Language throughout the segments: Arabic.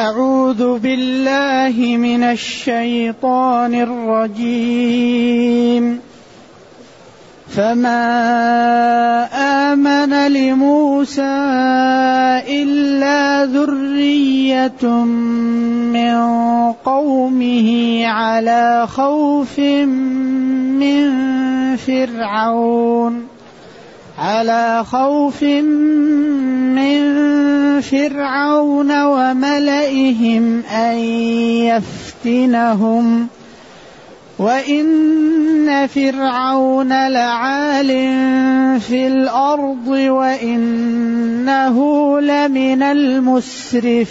أعوذ بالله من الشيطان الرجيم. فما آمن لموسى إلا ذرية من قومه على خوف من فرعون. على خوف من فرعون وملئهم أن يفتنهم وإن فرعون لعال في الأرض وإنه لمن المسرفين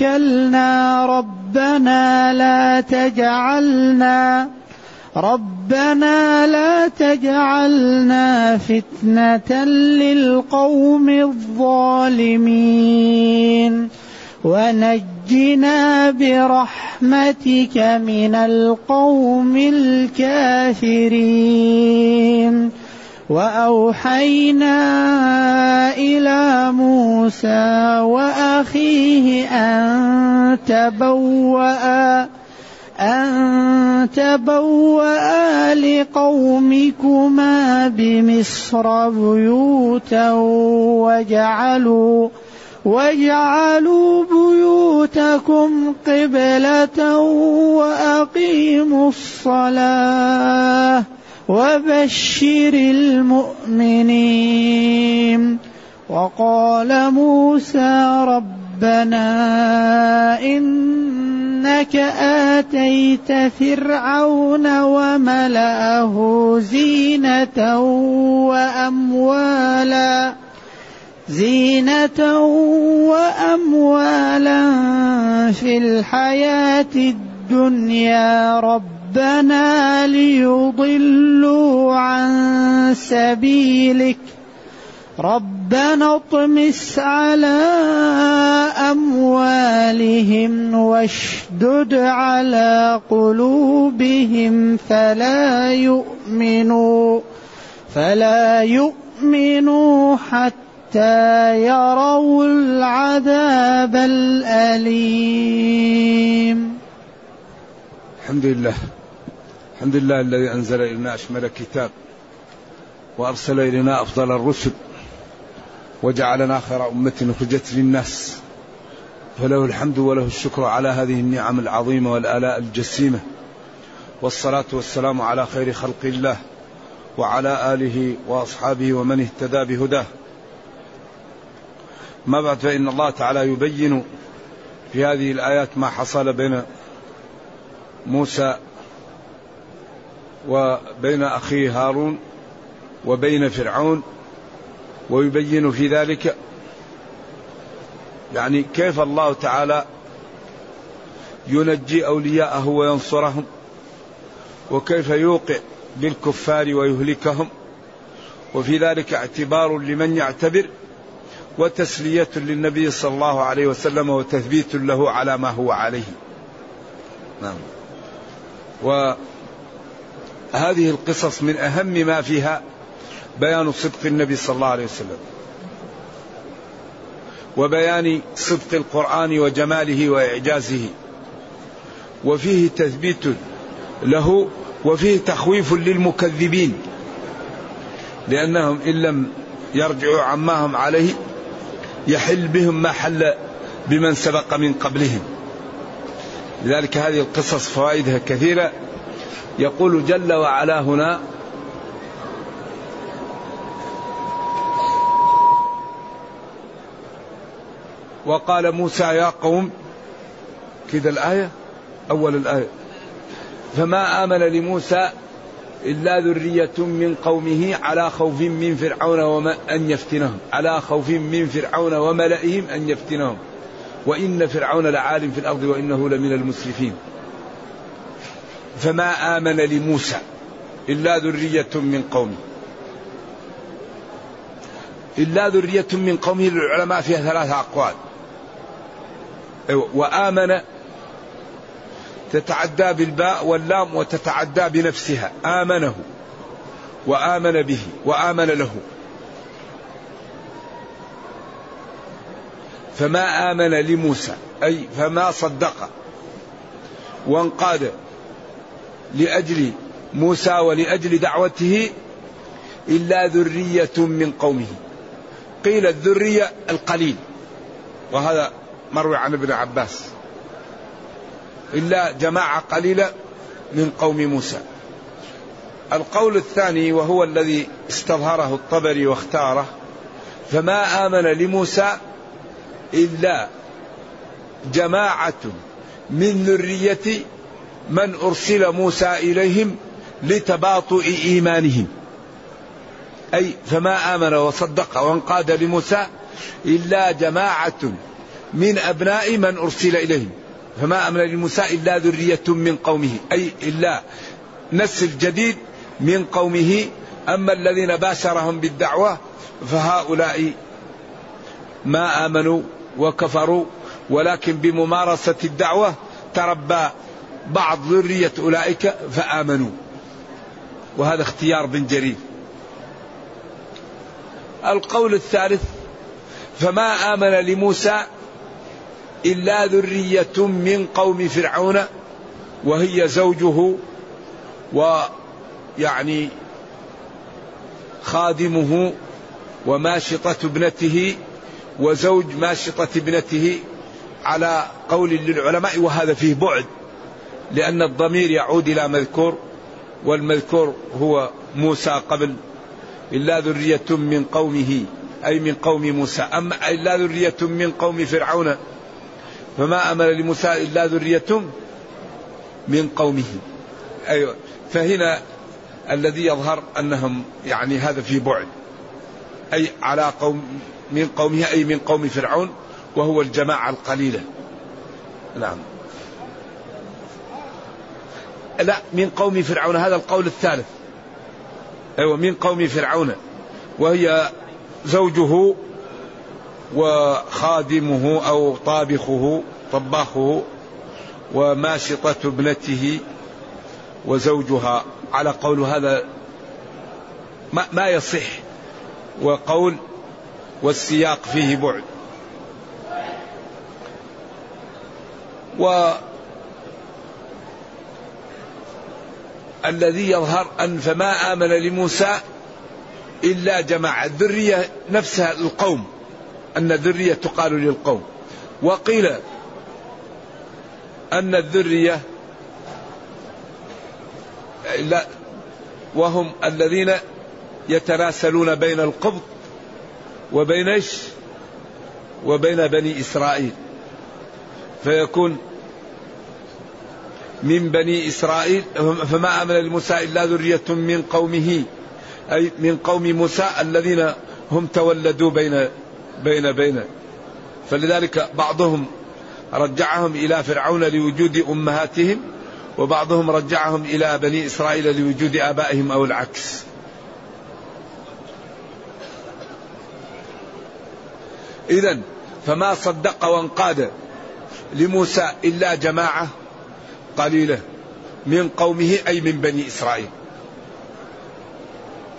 توكلنا ربنا لا تجعلنا ربنا لا تجعلنا فتنة للقوم الظالمين ونجنا برحمتك من القوم الكافرين وأوحينا إلى موسى وأخيه أن تبوأ أن تبوأ لقومكما بمصر بيوتا وجعلوا واجعلوا بيوتكم قبلة وأقيموا الصلاة. وبشر المؤمنين. وقال موسى ربنا إنك آتيت فرعون وملأه زينة وأموالا زينة وأموالا في الحياة الدنيا. رب ربنا ليضلوا عن سبيلك. ربنا اطمس على أموالهم واشدد على قلوبهم فلا يؤمنوا فلا يؤمنوا حتى يروا العذاب الأليم. الحمد لله. الحمد لله الذي أنزل إلينا أشمل كتاب وأرسل إلينا أفضل الرسل وجعلنا خير أمة أخرجت للناس فله الحمد وله الشكر على هذه النعم العظيمة والآلاء الجسيمة والصلاة والسلام على خير خلق الله وعلى آله وأصحابه ومن اهتدى بهداه. ما بعد فإن الله تعالى يبين في هذه الآيات ما حصل بين موسى وبين أخيه هارون وبين فرعون ويبين في ذلك يعني كيف الله تعالى ينجي أولياءه وينصرهم وكيف يوقع بالكفار ويهلكهم وفي ذلك اعتبار لمن يعتبر وتسلية للنبي صلى الله عليه وسلم وتثبيت له على ما هو عليه. نعم. وهذه القصص من أهم ما فيها بيان صدق النبي صلى الله عليه وسلم. وبيان صدق القرآن وجماله وإعجازه. وفيه تثبيت له وفيه تخويف للمكذبين. لأنهم إن لم يرجعوا عما هم عليه يحل بهم ما حل بمن سبق من قبلهم. لذلك هذه القصص فوائدها كثيرة. يقول جل وعلا هنا وقال موسى يا قوم كذا الآية؟ أول الآية. فما آمن لموسى إلا ذرية من قومه على خوف من فرعون وما أن يفتنهم. على خوف من فرعون وملئهم أن يفتنهم. وإن فرعون لعال في الأرض وإنه لمن المسرفين. فما آمن لموسى إلا ذرية من قومه. إلا ذرية من قومه للعلماء فيها ثلاثة أقوال. أيوة، وآمن تتعدى بالباء واللام وتتعدى بنفسها. آمنه وآمن به وآمن له. فما آمن لموسى أي فما صدق وانقاد. لأجل موسى ولأجل دعوته إلا ذرية من قومه. قيل الذرية القليل وهذا مروي عن ابن عباس. إلا جماعة قليلة من قوم موسى. القول الثاني وهو الذي استظهره الطبري واختاره فما آمن لموسى إلا جماعة من ذرية من أرسل موسى إليهم لتباطؤ إيمانهم. أي فما آمن وصدق وانقاد لموسى إلا جماعة من أبناء من أرسل إليهم. فما أمن لموسى إلا ذرية من قومه. أي إلا نسل جديد من قومه. أما الذين باشرهم بالدعوة فهؤلاء ما آمنوا وكفروا ولكن بممارسة الدعوة تربى بعض ذرية أولئك فآمنوا. وهذا اختيار بن جرير. القول الثالث فما آمن لموسى إلا ذرية من قوم فرعون وهي زوجه ويعني خادمه وماشطة ابنته وزوج ماشطة ابنته على قول للعلماء وهذا فيه بعد. لأن الضمير يعود إلى مذكور والمذكور هو موسى قبل إلا ذرية من قومه أي من قوم موسى. أما إلا ذرية من قوم فرعون فما أمن لموسى إلا ذرية من قومه. أيوة. فهنا الذي يظهر أنهم يعني هذا في بعد أي على قوم من قومه أي من قوم فرعون وهو الجماعة القليلة. نعم. لا من قوم فرعون هذا القول الثالث. أيوة من قوم فرعون. وهي زوجه وخادمه أو طابخه طباخه وماشطة ابنته وزوجها. على قول هذا ما, ما يصح. وقول والسياق فيه بعد. الذي يظهر أن فما آمن لموسى إلا جماعة. الذرية نفسها القوم أن الذرية تقال للقوم. وقيل أن الذرية لا وهم الذين يتراسلون بين القبط وبين؟ وبين بني إسرائيل. فيكون من بني إسرائيل فما آمن لموسى إلا ذرية من قومه أي من قوم موسى الذين هم تولدوا بين بين بين فلذلك بعضهم رجعهم إلى فرعون لوجود أمهاتهم وبعضهم رجعهم إلى بني إسرائيل لوجود آبائهم أو العكس. اذا فما صدق وانقاد لموسى إلا جماعة قليلة من قومه أي من بني إسرائيل.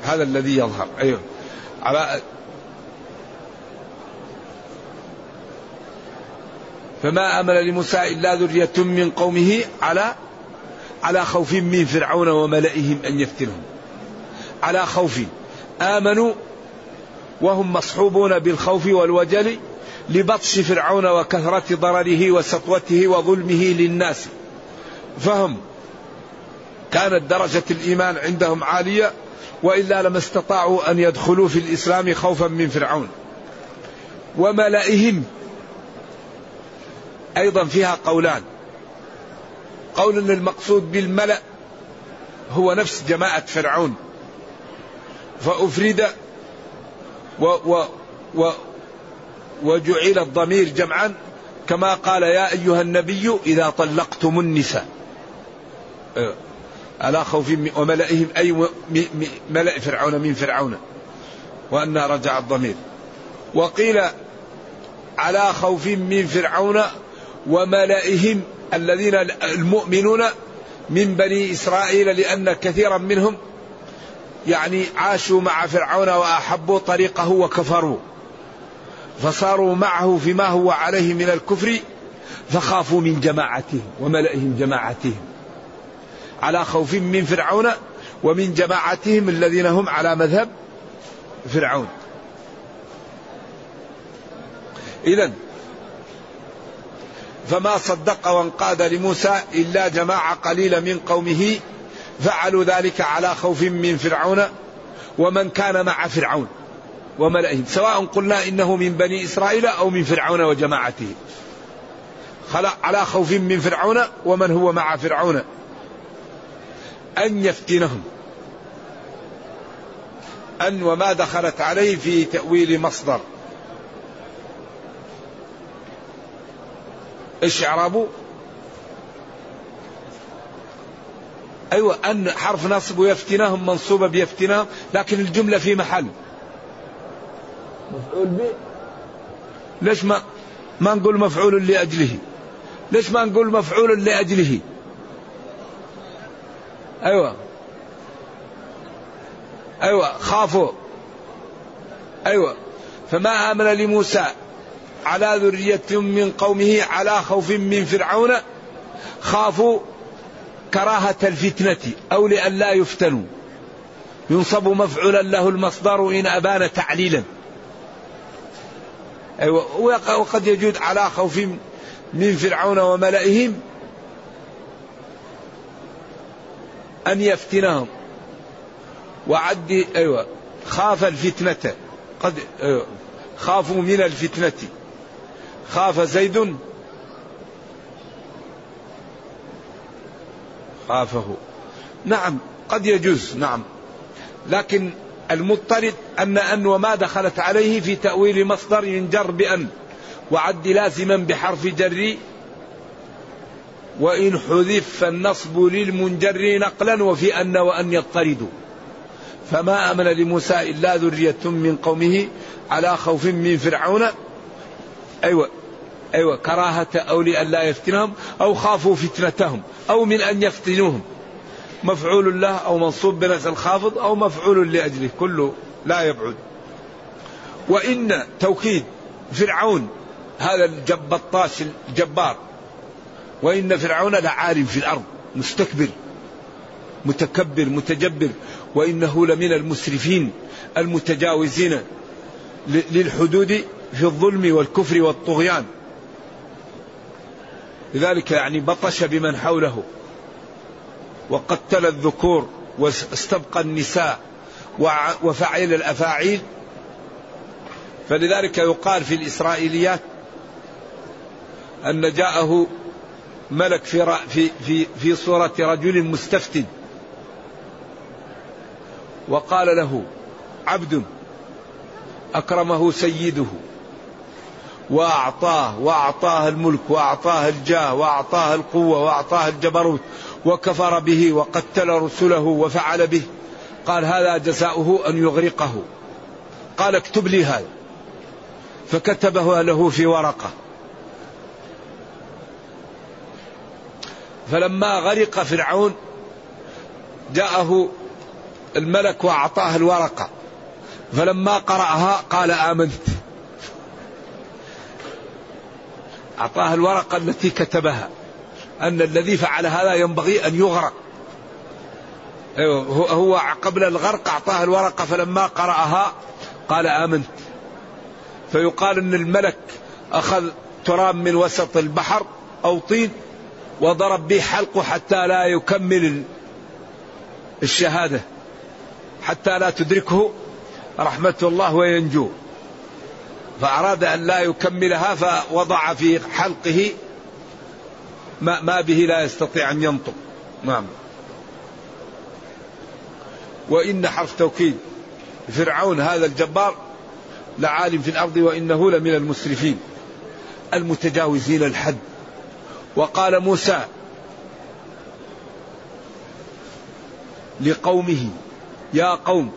هذا الذي يظهر. أيوه. على فما امن لموسى إلا ذرية من قومه على على خوف من فرعون وملئهم أن يفتنهم. على خوف. آمنوا وهم مصحوبون بالخوف والوجل لبطش فرعون وكثرة ضرره وسطوته وظلمه للناس. فهم كانت درجة الإيمان عندهم عالية وإلا لما استطاعوا أن يدخلوا في الإسلام خوفا من فرعون. وملئهم أيضا فيها قولان. قول أن المقصود بالملأ هو نفس جماعة فرعون. فأفرد و و و وجعل الضمير جمعا. كما قال يا أيها النبي إذا طلقتم النساء. على خوف وملئهم أي ملأ فرعون من فرعون. وأن رجع الضمير. وقيل على خوف من فرعون وملئهم الذين المؤمنون من بني إسرائيل لأن كثيرا منهم يعني عاشوا مع فرعون وأحبوا طريقه وكفروا. فصاروا معه فيما هو عليه من الكفر فخافوا من جماعتهم وملئهم جماعتهم. على خوف من فرعون ومن جماعتهم الذين هم على مذهب فرعون. إذا فما صدق وانقاد لموسى إلا جماعة قليلة من قومه فعلوا ذلك على خوف من فرعون ومن كان مع فرعون. وملئهم سواء قلنا إنه من بني إسرائيل أو من فرعون وجماعته. على خوف من فرعون ومن هو مع فرعون. أن يفتنهم. أن وما دخلت عليه في تأويل مصدر. إيش إعرابه؟ أيوه أن حرف نصب ويفتنهم منصوبه بيفتنهم لكن الجملة في محل. مفعول به؟ ليش ما ما نقول مفعول لأجله؟ ليش ما نقول مفعول لأجله؟ أيوه. أيوه خافوا. أيوه. فما آمن لموسى على ذرية من قومه على خوف من فرعون خافوا كراهة الفتنة أو لئلا يفتنوا. ينصب مفعولا له المصدر إن أبان تعليلا. أيوة وقد يجود على خوف من فرعون وملئهم أن يفتنهم. وعد أيوة خاف الفتنة. قد أيوة خافوا من الفتنة. خاف زيد. خافه. نعم قد يجوز نعم. لكن المضطرد أن أن وما دخلت عليه في تأويل مصدر ينجر بأن. وعد لازما بحرف جر. وإن حذف فالنصب للمنجر نقلا وفي أن وأن يضطردوا فما أمن لموسى إلا ذرية من قومه على خوف من فرعون. أيوة أيوة كراهة أو لئلا يفتنهم أو خافوا فتنتهم أو من أن يفتنوهم. مفعول له أو منصوب بنفس الخافض أو مفعول لأجله كله لا يبعد. وإن توكيد فرعون هذا الجبطاش الجبار. وإن فرعون لعالم في الأرض مستكبر متكبر متجبر. وإنه لمن المسرفين المتجاوزين للحدود في الظلم والكفر والطغيان. لذلك يعني بطش بمن حوله. وقتل الذكور واستبقى النساء وفعل الأفاعيل. فلذلك يقال في الإسرائيليات أن جاءه ملك في في في في صورة رجل مستفتن وقال له عبد أكرمه سيده وأعطاه وأعطاه الملك وأعطاه الجاه وأعطاه القوة وأعطاه الجبروت وكفر به وقتل رسله وفعل به. قال هذا جزاؤه أن يغرقه. قال اكتب لي هذا. فكتبه له في ورقة. فلما غرق فرعون جاءه الملك وأعطاه الورقة. فلما قرأها قال آمنت. أعطاه الورقة التي كتبها. أن الذي فعل هذا ينبغي أن يغرق. أيوه هو قبل الغرق أعطاه الورقة فلما قرأها قال آمنت. فيقال أن الملك أخذ تراب من وسط البحر أو طين وضرب به حلقه حتى لا يكمل الشهادة حتى لا تدركه رحمة الله وينجو. فأراد أن لا يكملها فوضع في حلقه ما, ما به لا يستطيع أن ينطق. نعم. وإن حرف توكيد فرعون هذا الجبار لعالم في الأرض وإنه لمن المسرفين المتجاوزين الحد. وقال موسى لقومه يا قوم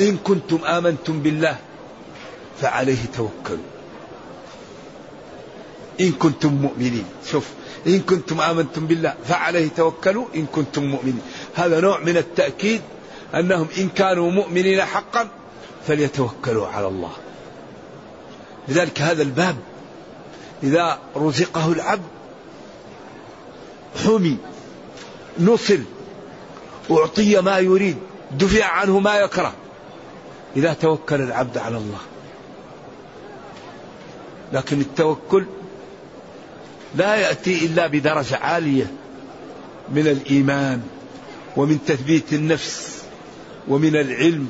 إن كنتم آمنتم بالله فعليه توكلوا. إن كنتم مؤمنين. شوف إن كنتم آمنتم بالله فعليه توكلوا إن كنتم مؤمنين. هذا نوع من التأكيد أنهم إن كانوا مؤمنين حقا فليتوكلوا على الله. لذلك هذا الباب إذا رزقه العبد حمي نصل أعطي ما يريد دفع عنه ما يكره. إذا توكل العبد على الله. لكن التوكل لا يأتي إلا بدرجة عالية من الإيمان ومن تثبيت النفس ومن العلم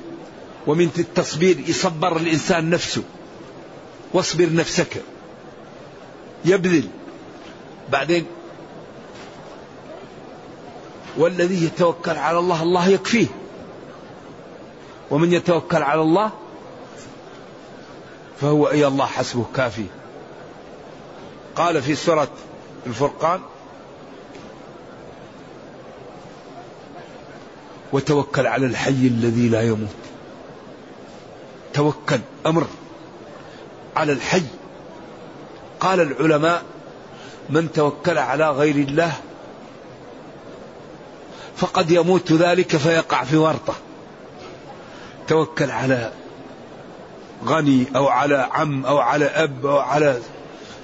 ومن التصبير يصبر الإنسان نفسه. واصبر نفسك. يبذل. بعدين والذي يتوكل على الله الله يكفيه. ومن يتوكل على الله فهو أي الله حسبه كافي. قال في سورة الفرقان وتوكل على الحي الذي لا يموت. توكل أمر على الحي. قال العلماء من توكل على غير الله فقد يموت ذلك فيقع في ورطة. توكل على غني أو على عم أو على أب أو على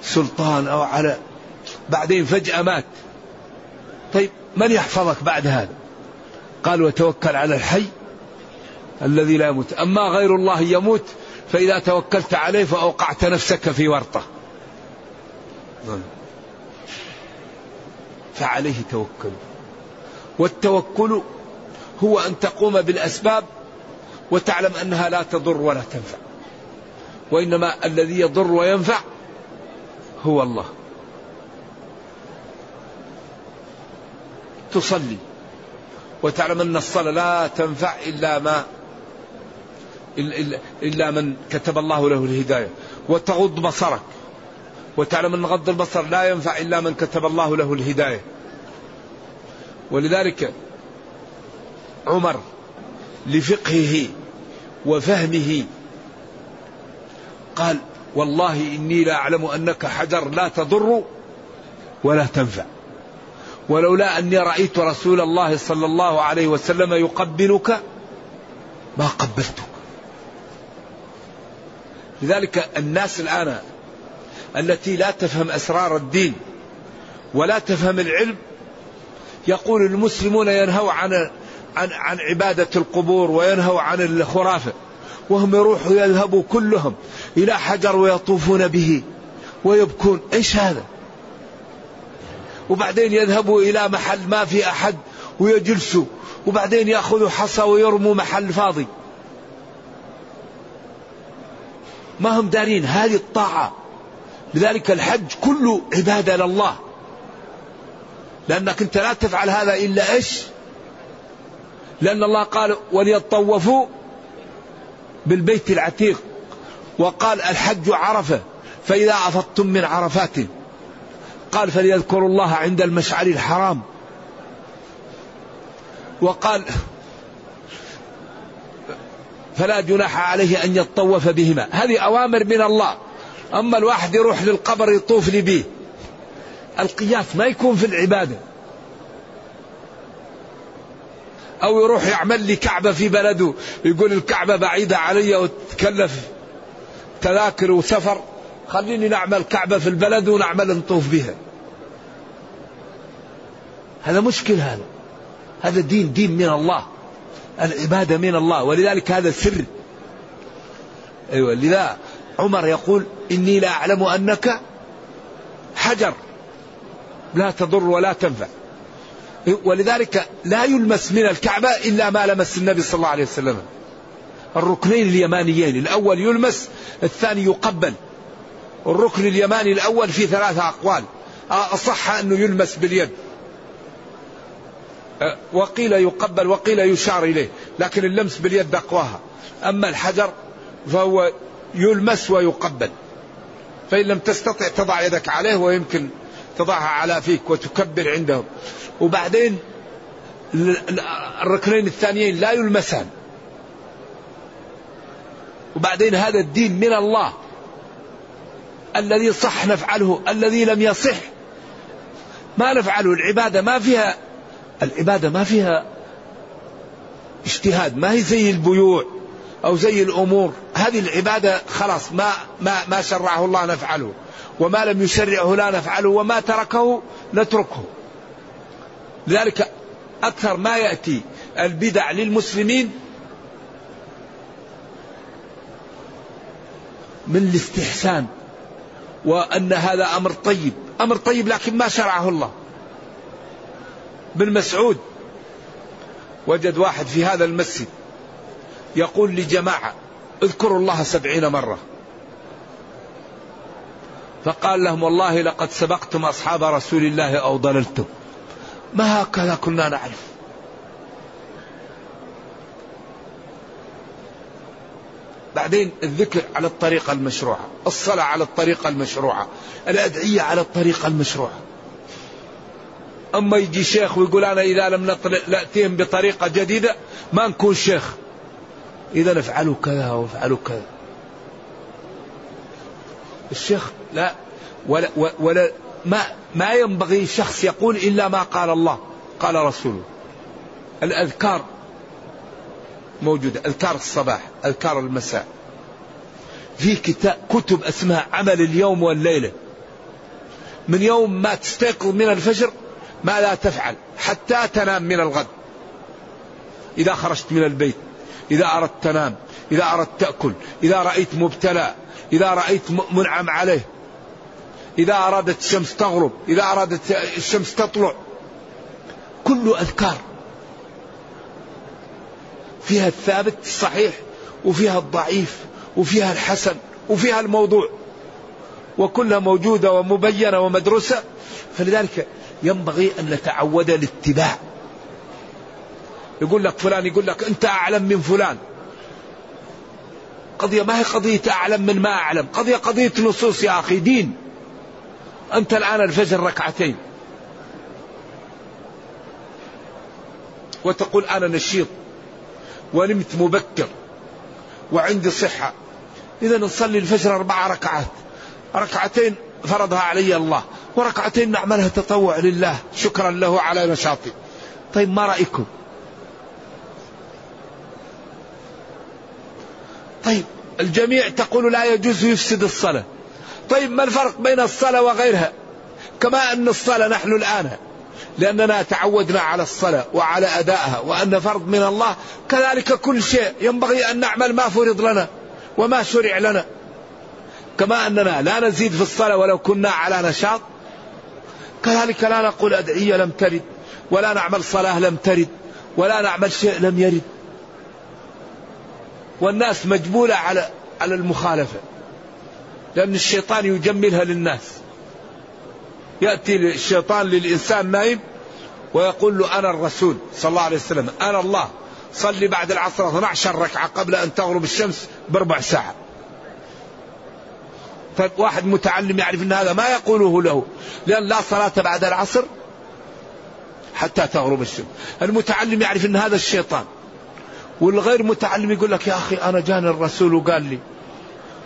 سلطان أو على بعدين فجأة مات. طيب من يحفظك بعد هذا؟ قال وتوكل على الحي الذي لا يموت. أما غير الله يموت فإذا توكلت عليه فأوقعت نفسك في ورطة. فعليه توكل. والتوكل هو أن تقوم بالأسباب وتعلم أنها لا تضر ولا تنفع. وإنما الذي يضر وينفع هو الله. تصلي وتعلم أن الصلاة لا تنفع إلا ما إلا من كتب الله له الهداية. وتغض بصرك وتعلم أن غض البصر لا ينفع إلا من كتب الله له الهداية. ولذلك عمر لفقهه وفهمه قال والله إني لا أعلم أنك حجر لا تضر ولا تنفع. ولولا أني رأيت رسول الله صلى الله عليه وسلم يقبلك ما قبلتك. لذلك الناس الآن التي لا تفهم أسرار الدين ولا تفهم العلم يقول المسلمون ينهوا عن عن عن عبادة القبور وينهوا عن الخرافة. وهم يروحوا يذهبوا كلهم إلى حجر ويطوفون به ويبكون. إيش هذا؟ وبعدين يذهبوا إلى محل ما في أحد ويجلسوا وبعدين يأخذوا حصى ويرموا محل فاضي. ما هم دارين هذه الطاعة. لذلك الحج كله عبادة لله. لأنك أنت لا تفعل هذا إلا إيش؟ لأن الله قال وليطوفوا بالبيت العتيق وقال الحج عرفة فإذا أفضتم من عرفات قال فليذكروا الله عند المشعر الحرام. وقال فلا جناح عليه أن يطوف بهما. هذه أوامر من الله. أما الواحد يروح للقبر يطوف لي به القياس ما يكون في العبادة. أو يروح يعمل لي كعبة في بلده. يقول الكعبة بعيدة علي وتكلف تذاكر وسفر. خليني نعمل كعبة في البلد ونعمل نطوف بها. هذا مشكل هذا. هذا دين دين من الله. العبادة من الله. ولذلك هذا سر أيوة لذا عمر يقول إني لا أعلم أنك حجر. لا تضر ولا تنفع. ولذلك لا يلمس من الكعبة إلا ما لمس النبي صلى الله عليه وسلم. الركنين اليمانيين الأول يلمس الثاني يقبل. الركن اليماني الأول في ثلاثة أقوال. أصح أنه يلمس باليد. وقيل يقبل وقيل يشار إليه لكن اللمس باليد أقواها. أما الحجر فهو يلمس ويقبل. فإن لم تستطع تضع يدك عليه ويمكن تضعها على فيك وتكبر عندهم. وبعدين الركنين الثانيين لا يلمسان. وبعدين هذا الدين من الله. الذي صح نفعله الذي لم يصح. ما نفعله العبادة ما فيها العبادة ما فيها اجتهاد. ما هي زي البيوع أو زي الأمور. هذه العبادة خلاص ما ما ما شرعه الله نفعله. وما لم يشرعه لا نفعله وما تركه نتركه. لذلك أكثر ما يأتي البدع للمسلمين من الاستحسان وأن هذا أمر طيب أمر طيب لكن ما شرعه الله. بن مسعود وجد واحد في هذا المسجد يقول لجماعة اذكروا الله سبعين مرة. فقال لهم والله لقد سبقتم أصحاب رسول الله أو ضللتم. ما هكذا كنا نعرف؟ بعدين الذكر على الطريقة المشروعة الصلاة على الطريقة المشروعة الأدعية على الطريقة المشروعة. أما يجي شيخ ويقول أنا إذا لم نأتيهم بطريقة جديدة ما نكون شيخ. إذا افعلوا كذا وافعلوا كذا. الشيخ لا ولا, ولا ما ما ينبغي شخص يقول إلا ما قال الله قال رسوله. الأذكار موجودة أذكار الصباح أذكار المساء. في كتاب كتب اسمها عمل اليوم والليلة. من يوم ما تستيقظ من الفجر ما لا تفعل حتى تنام من الغد. إذا خرجت من البيت. إذا أردت تنام إذا أردت تأكل إذا رأيت مبتلى إذا رأيت منعم عليه إذا أرادت الشمس تغرب إذا أرادت الشمس تطلع كله أذكار فيها الثابت الصحيح وفيها الضعيف وفيها الحسن وفيها الموضوع وكلها موجودة ومبينة ومدروسة. فلذلك ينبغي أن نتعود الاتباع يقول لك فلان يقول لك أنت أعلم من فلان. قضية ما هي قضية أعلم من ما أعلم. قضية قضية نصوص يا أخي دين. أنت الآن الفجر ركعتين. وتقول أنا نشيط ونمت مبكر وعندي صحة. إذا نصلي الفجر أربع ركعات. ركعتين فرضها علي الله وركعتين نعملها تطوع لله. شكرا له على نشاطي. طيب ما رأيكم؟ طيب الجميع تقول لا يجوز يفسد الصلاة. طيب ما الفرق بين الصلاة وغيرها؟ كما أن الصلاة نحن الآن لأننا تعودنا على الصلاة وعلى أدائها وأن فرض من الله كذلك كل شيء. ينبغي أن نعمل ما فرض لنا وما شرع لنا. كما أننا لا نزيد في الصلاة ولو كنا على نشاط. كذلك لا نقول أدعية لم ترد ولا نعمل صلاة لم ترد ولا نعمل شيء لم يرد. والناس مجبولة على على المخالفة. لأن الشيطان يجملها للناس. يأتي الشيطان للإنسان نايم ويقول له أنا الرسول صلى الله عليه وسلم. أنا الله. صلي بعد العصر 12 ركعة قبل أن تغرب الشمس بربع ساعة. طيب واحد متعلم يعرف أن هذا ما يقوله له. لأن لا صلاة بعد العصر حتى تغرب الشمس. المتعلم يعرف أن هذا الشيطان. والغير متعلم يقول لك يا أخي أنا جاني الرسول وقال لي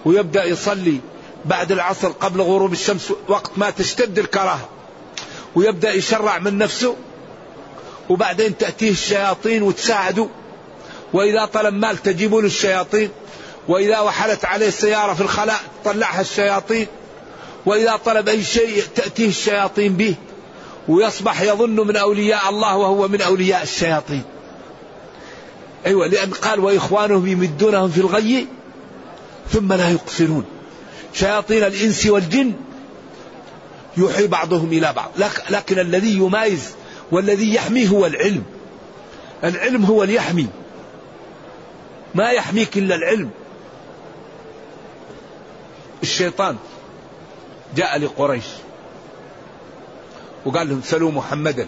ويبدأ يصلي بعد العصر قبل غروب الشمس وقت ما تشتد الكراهة ويبدأ يشرع من نفسه وبعدين تأتيه الشياطين وتساعده وإذا طلب مال تجيبون الشياطين وإذا وحلت عليه سيارة في الخلاء تطلعها الشياطين وإذا طلب أي شيء تأتيه الشياطين به ويصبح يظن من أولياء الله وهو من أولياء الشياطين أيوة لأن قال وإخوانهم يمدونهم في الغي ثم لا يقصرون شياطين الإنس والجن يوحي بعضهم إلى بعض. لكن الذي يمايز والذي يحميه هو العلم. العلم هو اللي يحمي ما يحميك إلا العلم. الشيطان جاء لقريش وقال لهم سلوا محمدا.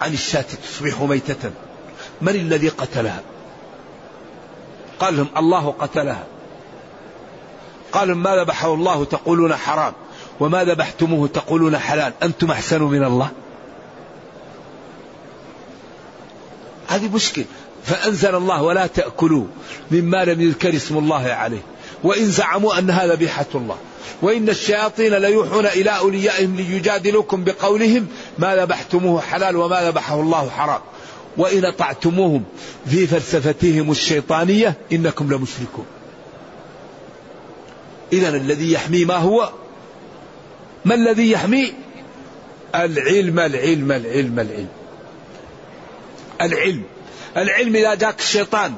عن الشاة تصبح ميتة. من الذي قتلها؟ قال لهم الله قتلها. قال ما ذبحه الله تقولون حرام وما ذبحتموه تقولون حلال أنتم أحسن من الله؟ هذه مشكلة. فأنزل الله ولا تأكلوا مما لم يذكر اسم الله عليه. وإن زعموا أنها ذبيحة الله. وإن الشياطين ليوحون إلى أوليائهم ليجادلوكم بقولهم ما ذبحتموه حلال وما ذبحه الله حرام. وإن أطعتموهم في فلسفتهم الشيطانية إنكم لمشركون. إذا الذي يحمي ما هو؟ ما الذي يحمي؟ العلم العلم العلم العلم. العلم. العلم إذا جاك الشيطان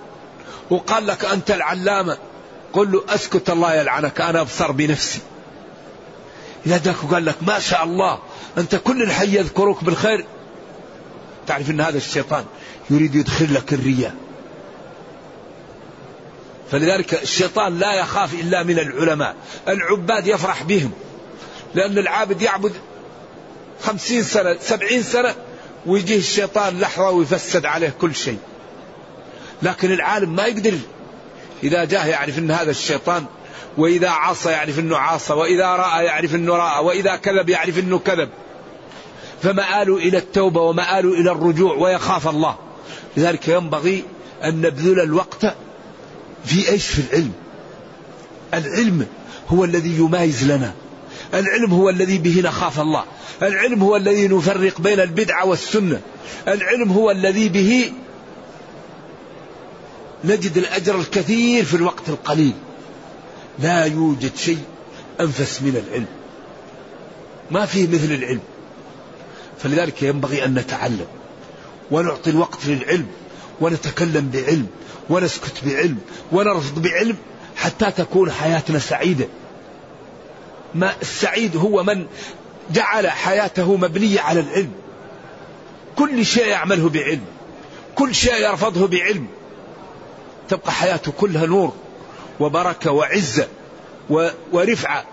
وقال لك أنت العلامة قل له أسكت الله يلعنك أنا أبصر بنفسي. إذا جاك وقال لك ما شاء الله أنت كل الحي يذكرك بالخير تعرف أن هذا الشيطان يريد يدخل لك الرياء. فلذلك الشيطان لا يخاف إلا من العلماء. العباد يفرح بهم. لأن العابد يعبد خمسين سنة سبعين سنة ويجيه الشيطان لحظة ويفسد عليه كل شيء. لكن العالم ما يقدر إذا جاء يعرف أن هذا الشيطان وإذا عصى يعرف أنه عاصى وإذا رأى يعرف أنه رأى وإذا كذب يعرف أنه كذب. فمآل إلى التوبة ومآل إلى الرجوع ويخاف الله. لذلك ينبغي أن نبذل الوقت في إيش؟ في العلم. العلم هو الذي يمايز لنا. العلم هو الذي به نخاف الله. العلم هو الذي نفرق بين البدعة والسنة. العلم هو الذي به نجد الأجر الكثير في الوقت القليل. لا يوجد شيء أنفس من العلم. ما فيه مثل العلم. فلذلك ينبغي أن نتعلم ونعطي الوقت للعلم ونتكلم بعلم ونسكت بعلم ونرفض بعلم حتى تكون حياتنا سعيدة. ما السعيد هو من جعل حياته مبنية على العلم. كل شيء يعمله بعلم. كل شيء يرفضه بعلم. تبقى حياته كلها نور وبركة وعزة ورفعة.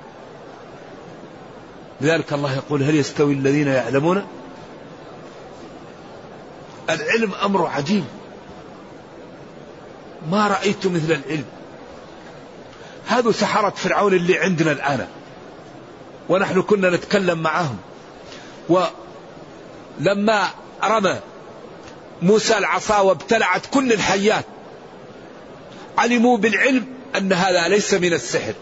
لذلك الله يقول هل يستوي الذين يعلمون؟ العلم أمر عجيب. ما رأيت مثل العلم. هذا سحرة فرعون اللي عندنا الآن. ونحن كنا نتكلم معهم ولما رمى موسى العصا وابتلعت كل الحيات علموا بالعلم أن هذا ليس من السحر.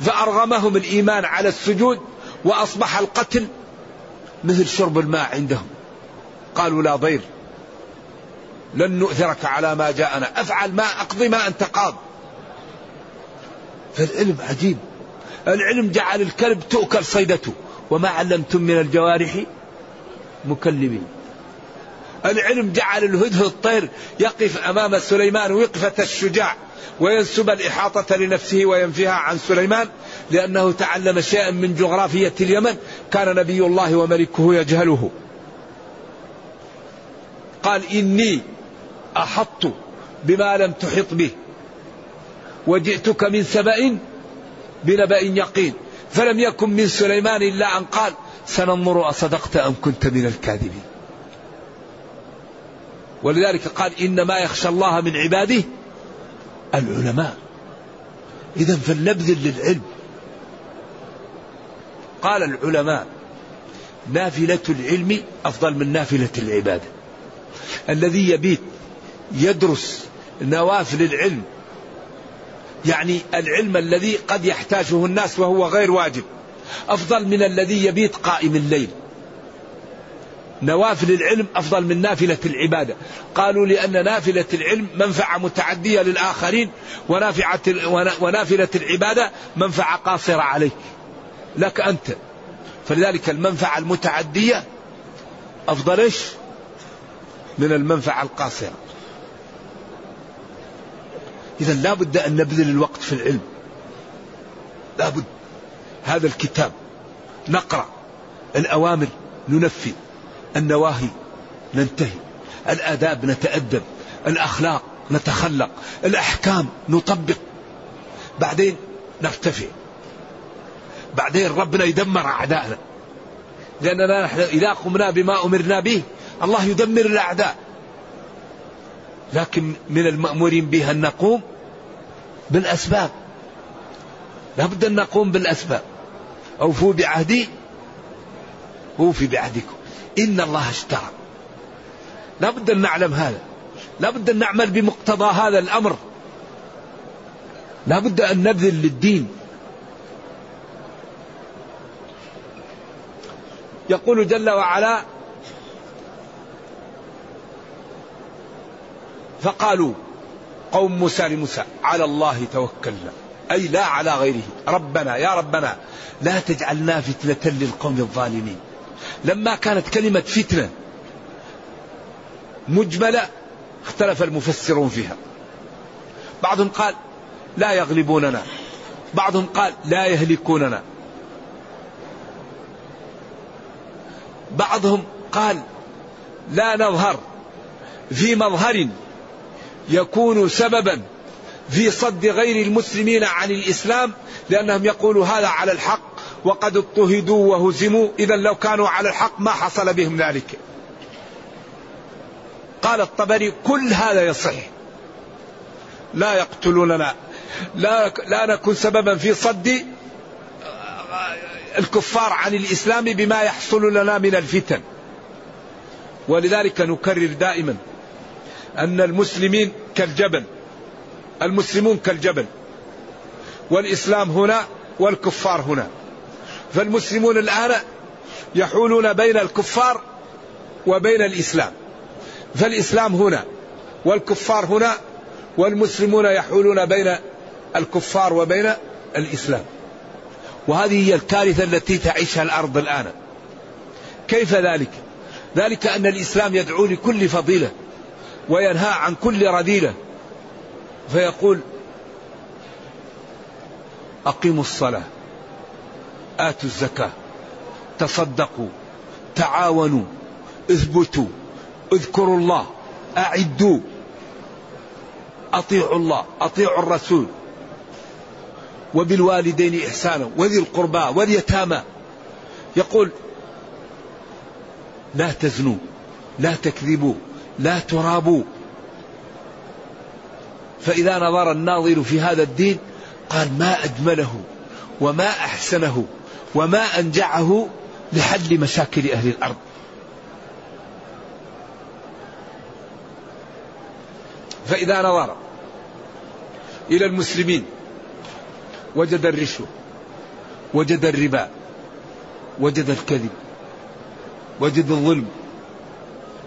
فأرغمهم الإيمان على السجود وأصبح القتل مثل شرب الماء عندهم. قالوا لا ضير. لن نؤثرك على ما جاءنا. أفعل ما أقضي ما أنت قاض. فالعلم عجيب. العلم جعل الكلب تؤكل صيدته وما علمتم من الجوارح مكلبين. العلم جعل الهدهد الطير يقف أمام سليمان وقفة الشجاع وينسب الإحاطة لنفسه وينفيها عن سليمان لأنه تعلم شيئا من جغرافية اليمن. كان نبي الله وملكه يجهله. قال إني أحط بما لم تحط به. وجئتك من سبأ بنبأ يقين. فلم يكن من سليمان إلا أن قال سننظر أصدقت أم كنت من الكاذبين. ولذلك قال إنما يخشى الله من عباده العلماء. إذا فلنبذل للعلم. قال العلماء نافلة العلم أفضل من نافلة العبادة. الذي يبيت يدرس نوافل العلم. يعني العلم الذي قد يحتاجه الناس وهو غير واجب. أفضل من الذي يبيت قائم الليل. نوافل العلم أفضل من نافلة العبادة. قالوا لأن نافلة العلم منفعة متعدية للآخرين ونافعة ونافلة العبادة منفعة قاصرة عليك. لك أنت. فلذلك المنفعة المتعدية أفضل إيش؟ من المنفعة القاصرة. إذا لا بد أن نبذل الوقت في العلم. لا بد. هذا الكتاب. نقرأ. الأوامر. ننفذ النواهي. ننتهي. الآداب. نتأدب. الأخلاق. نتخلق. الأحكام. نطبق. بعدين نرتفع. بعدين ربنا يدمر أعدائنا لأننا نحن إذا قمنا بما أمرنا به. الله يدمر الأعداء. لكن من المأمورين به أن نقوم بالأسباب. لابد أن نقوم بالأسباب. أوفوا بعهدي أوفي بعهدكم. إن الله اشترى. لابد أن نعلم هذا. لابد أن نعمل بمقتضى هذا الأمر. لابد أن نبذل للدين. يقول جل وعلا فقالوا قوم موسى لموسى على الله توكلنا. أي لا على غيره. ربنا يا ربنا لا تجعلنا فتنة للقوم الظالمين. لما كانت كلمة فتنة مجملة اختلف المفسرون فيها. بعضهم قال لا يغلبوننا. بعضهم قال لا يهلكوننا. بعضهم قال لا نظهر في مظهر يكون سببا في صد غير المسلمين عن الإسلام لأنهم يقولوا هذا على الحق وقد اضطهدوا وهزموا اذا لو كانوا على الحق ما حصل بهم ذلك. قال الطبري كل هذا يصح. لا يقتلوننا لا لا نكون سببا في صد الكفار عن الإسلام بما يحصل لنا من الفتن. ولذلك نكرر دائما أن المسلمين كالجبل. المسلمون كالجبل. والإسلام هنا والكفار هنا. فالمسلمون الآن يحولون بين الكفار وبين الإسلام. فالإسلام هنا والكفار هنا والمسلمون يحولون بين الكفار وبين الإسلام. وهذه هي الكارثة التي تعيشها الأرض الآن. كيف ذلك؟ ذلك أن الإسلام يدعو لكل فضيلة. وينهى عن كل رذيلة فيقول أقيموا الصلاة آتوا الزكاة تصدقوا تعاونوا اثبتوا اذكروا الله أعدوا أطيعوا الله أطيعوا الرسول. وبالوالدين إحسانا وذي القربى واليتامى. يقول لا تزنوا لا تكذبوا لا ترابوا فإذا نظر الناظر في هذا الدين قال ما أجمله وما أحسنه وما أنجعه لحل مشاكل أهل الأرض. فإذا نظر إلى المسلمين وجد الرشوة وجد الربا وجد الكذب وجد الظلم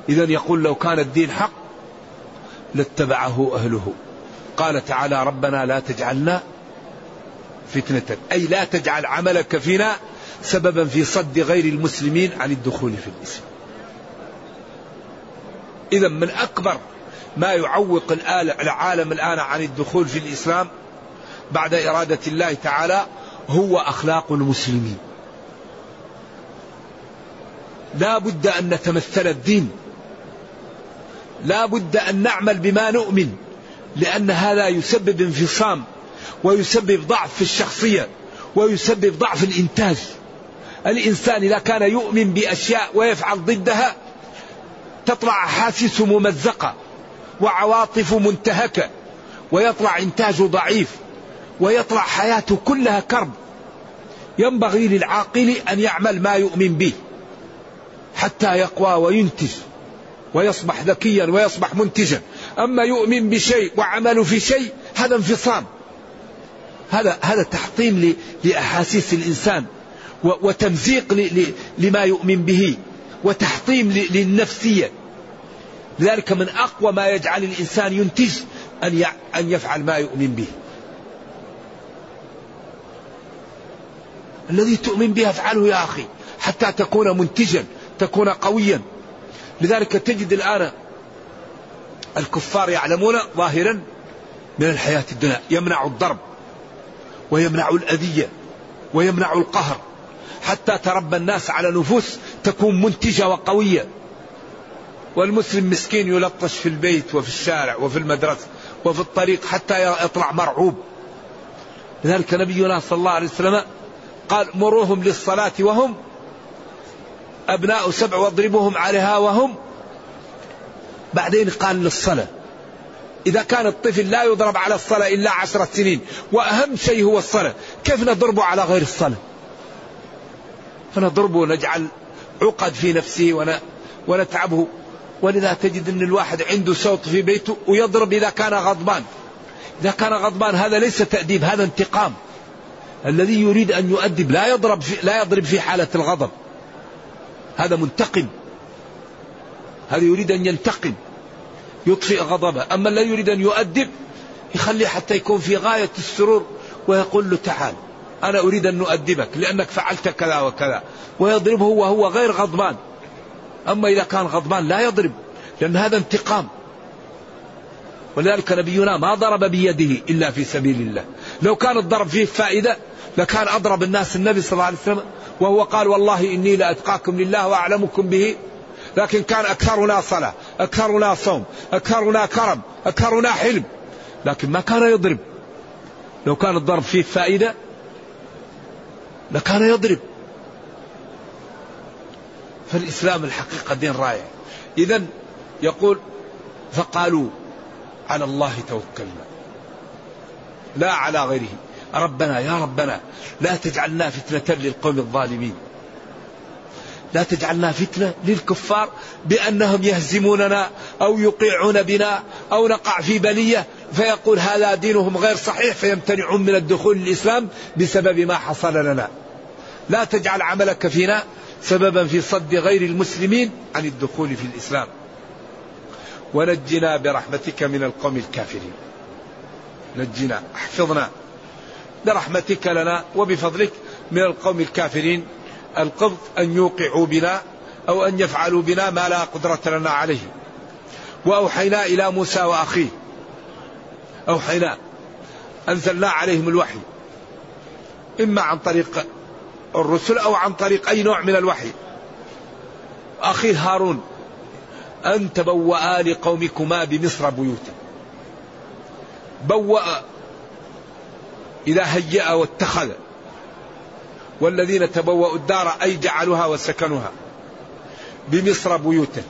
إذا يقول لو كان الدين حق لاتبعه أهله. قال تعالى ربنا لا تجعلنا فتنة. أي لا تجعل عملك فينا سببا في صد غير المسلمين عن الدخول في الإسلام. إذا من أكبر ما يعوق العالم الآن عن الدخول في الإسلام بعد إرادة الله تعالى هو أخلاق المسلمين. لا بد أن نتمثل الدين لا بد أن نعمل بما نؤمن لأن هذا يسبب انفصام ويسبب ضعف في الشخصية ويسبب ضعف الإنتاج. الإنسان إذا كان يؤمن بأشياء ويفعل ضدها تطلع أحاسيسه ممزقة وعواطفه منتهكة ويطلع إنتاجه ضعيف ويطلع حياته كلها كرب. ينبغي للعاقل أن يعمل ما يؤمن به حتى يقوى وينتج. ويصبح ذكيا ويصبح منتجا. أما يؤمن بشيء وعمل في شيء هذا انفصام. هذا هذا تحطيم لأحاسيس الإنسان وتمزيق لما يؤمن به وتحطيم للنفسية. لذلك من أقوى ما يجعل الإنسان ينتج أن أن يفعل ما يؤمن به. الذي تؤمن به افعله يا أخي حتى تكون منتجا تكون قويا. لذلك تجد الآن الكفار يعلمون ظاهرا من الحياة الدنيا. يمنع الضرب ويمنع الأذية ويمنع القهر. حتى تربى الناس على نفوس تكون منتجة وقوية. والمسلم مسكين يلطش في البيت وفي الشارع وفي المدرسة وفي الطريق حتى يطلع مرعوب. لذلك نبينا صلى الله عليه وسلم قال مروهم للصلاة وهم أبناء سبع واضربوهم عليها وهم بعدين قال للصلاة إذا كان الطفل لا يضرب على الصلاة إلا عشرة سنين وأهم شيء هو الصلاة كيف نضربه على غير الصلاة؟ فنضربه ونجعل عقد في نفسه ونتعبه ولذا تجد أن الواحد عنده صوت في بيته ويضرب إذا كان غضبان. إذا كان غضبان هذا ليس تأديب هذا انتقام. الذي يريد أن يؤدب لا يضرب في لا يضرب في حالة الغضب. هذا منتقم. هذا يريد أن ينتقم. يطفئ غضبه. أما الذي يريد أن يؤدب يخليه حتى يكون في غاية السرور ويقول له تعال أنا أريد أن نؤدبك لأنك فعلت كذا وكذا. ويضربه وهو غير غضبان. أما إذا كان غضبان لا يضرب لأن هذا انتقام. ولذلك نبينا ما ضرب بيده إلا في سبيل الله. لو كان الضرب فيه فائدة لكان أضرب الناس النبي صلى الله عليه وسلم وهو قال والله إني لأتقاكم لله وأعلمكم به. لكن كان أكثرنا صلاة أكثرنا صوم أكثرنا كرم أكثرنا حلم. لكن ما كان يضرب. لو كان الضرب فيه فائدة لكان يضرب. فالإسلام الحقيقة دين رائع. إذا يقول فقالوا على الله توكلنا. لا على غيره. ربنا يا ربنا لا تجعلنا فتنة للقوم الظالمين. لا تجعلنا فتنة للكفار بأنهم يهزموننا أو يقيعون بنا أو نقع في بلية. فيقول هذا دينهم غير صحيح فيمتنعون من الدخول للإسلام بسبب ما حصل لنا. لا تجعل عملك فينا سببا في صد غير المسلمين عن الدخول في الإسلام. ونجنا برحمتك من القوم الكافرين. نجنا احفظنا. برحمتك لنا وبفضلك من القوم الكافرين القبض أن يوقعوا بنا أو أن يفعلوا بنا ما لا قدرة لنا عليه. وأوحينا إلى موسى وأخيه. أوحينا. أنزلنا عليهم الوحي. إما عن طريق الرسل أو عن طريق أي نوع من الوحي. أخي هارون أن تبوأ لقومكما بمصر بيوتا بوأ إذا هيأ واتخذ. والذين تبوأوا الدار أي جعلوها وسكنوها. بمصر بيوتا.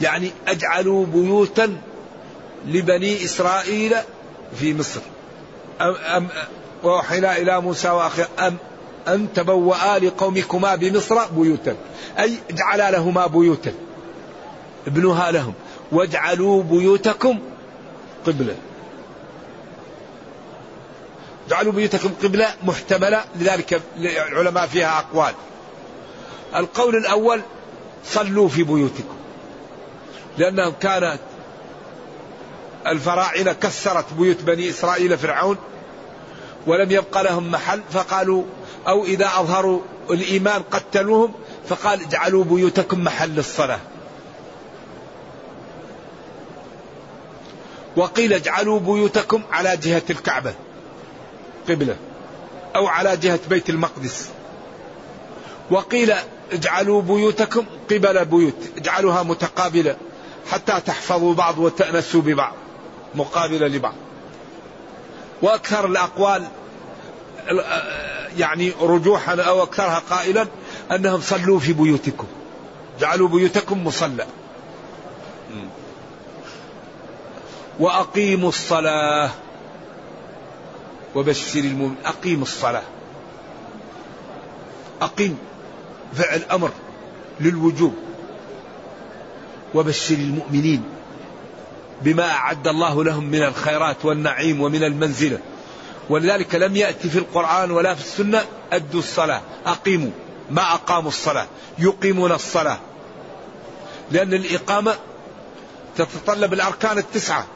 يعني أجعلوا بيوتا لبني إسرائيل في مصر. أم أم وأوحينا إلى موسى وأخيه أم أن تبوأ لقومكما بمصر بيوتا. أي اجعلا لهما بيوتا. ابنوها لهم. واجعلوا بيوتكم قبلة. اجعلوا بيوتكم قبلة محتملة لذلك العلماء فيها أقوال. القول الأول صلوا في بيوتكم. لأنهم كانت الفراعنة كسرت بيوت بني إسرائيل فرعون ولم يبق لهم محل فقالوا أو إذا أظهروا الإيمان قتلوهم فقال اجعلوا بيوتكم محل الصلاة. وقيل اجعلوا بيوتكم على جهة الكعبة. قبلة أو على جهة بيت المقدس. وقيل اجعلوا بيوتكم قبل بيوت اجعلوها متقابلة حتى تحفظوا بعض وتأنسوا ببعض مقابلة لبعض. وأكثر الأقوال يعني رجوحا أو أكثرها قائلا أنهم صلوا في بيوتكم. جعلوا بيوتكم مصلى. وأقيموا الصلاة. وبشر المؤمن. أقيم الصلاة. أقيم. فعل أمر للوجوب. وبشر المؤمنين بما أعد الله لهم من الخيرات والنعيم ومن المنزلة. ولذلك لم يأتي في القرآن ولا في السنة أدوا الصلاة. أقيموا. ما أقاموا الصلاة. يقيمون الصلاة. لأن الإقامة تتطلب الأركان التسعة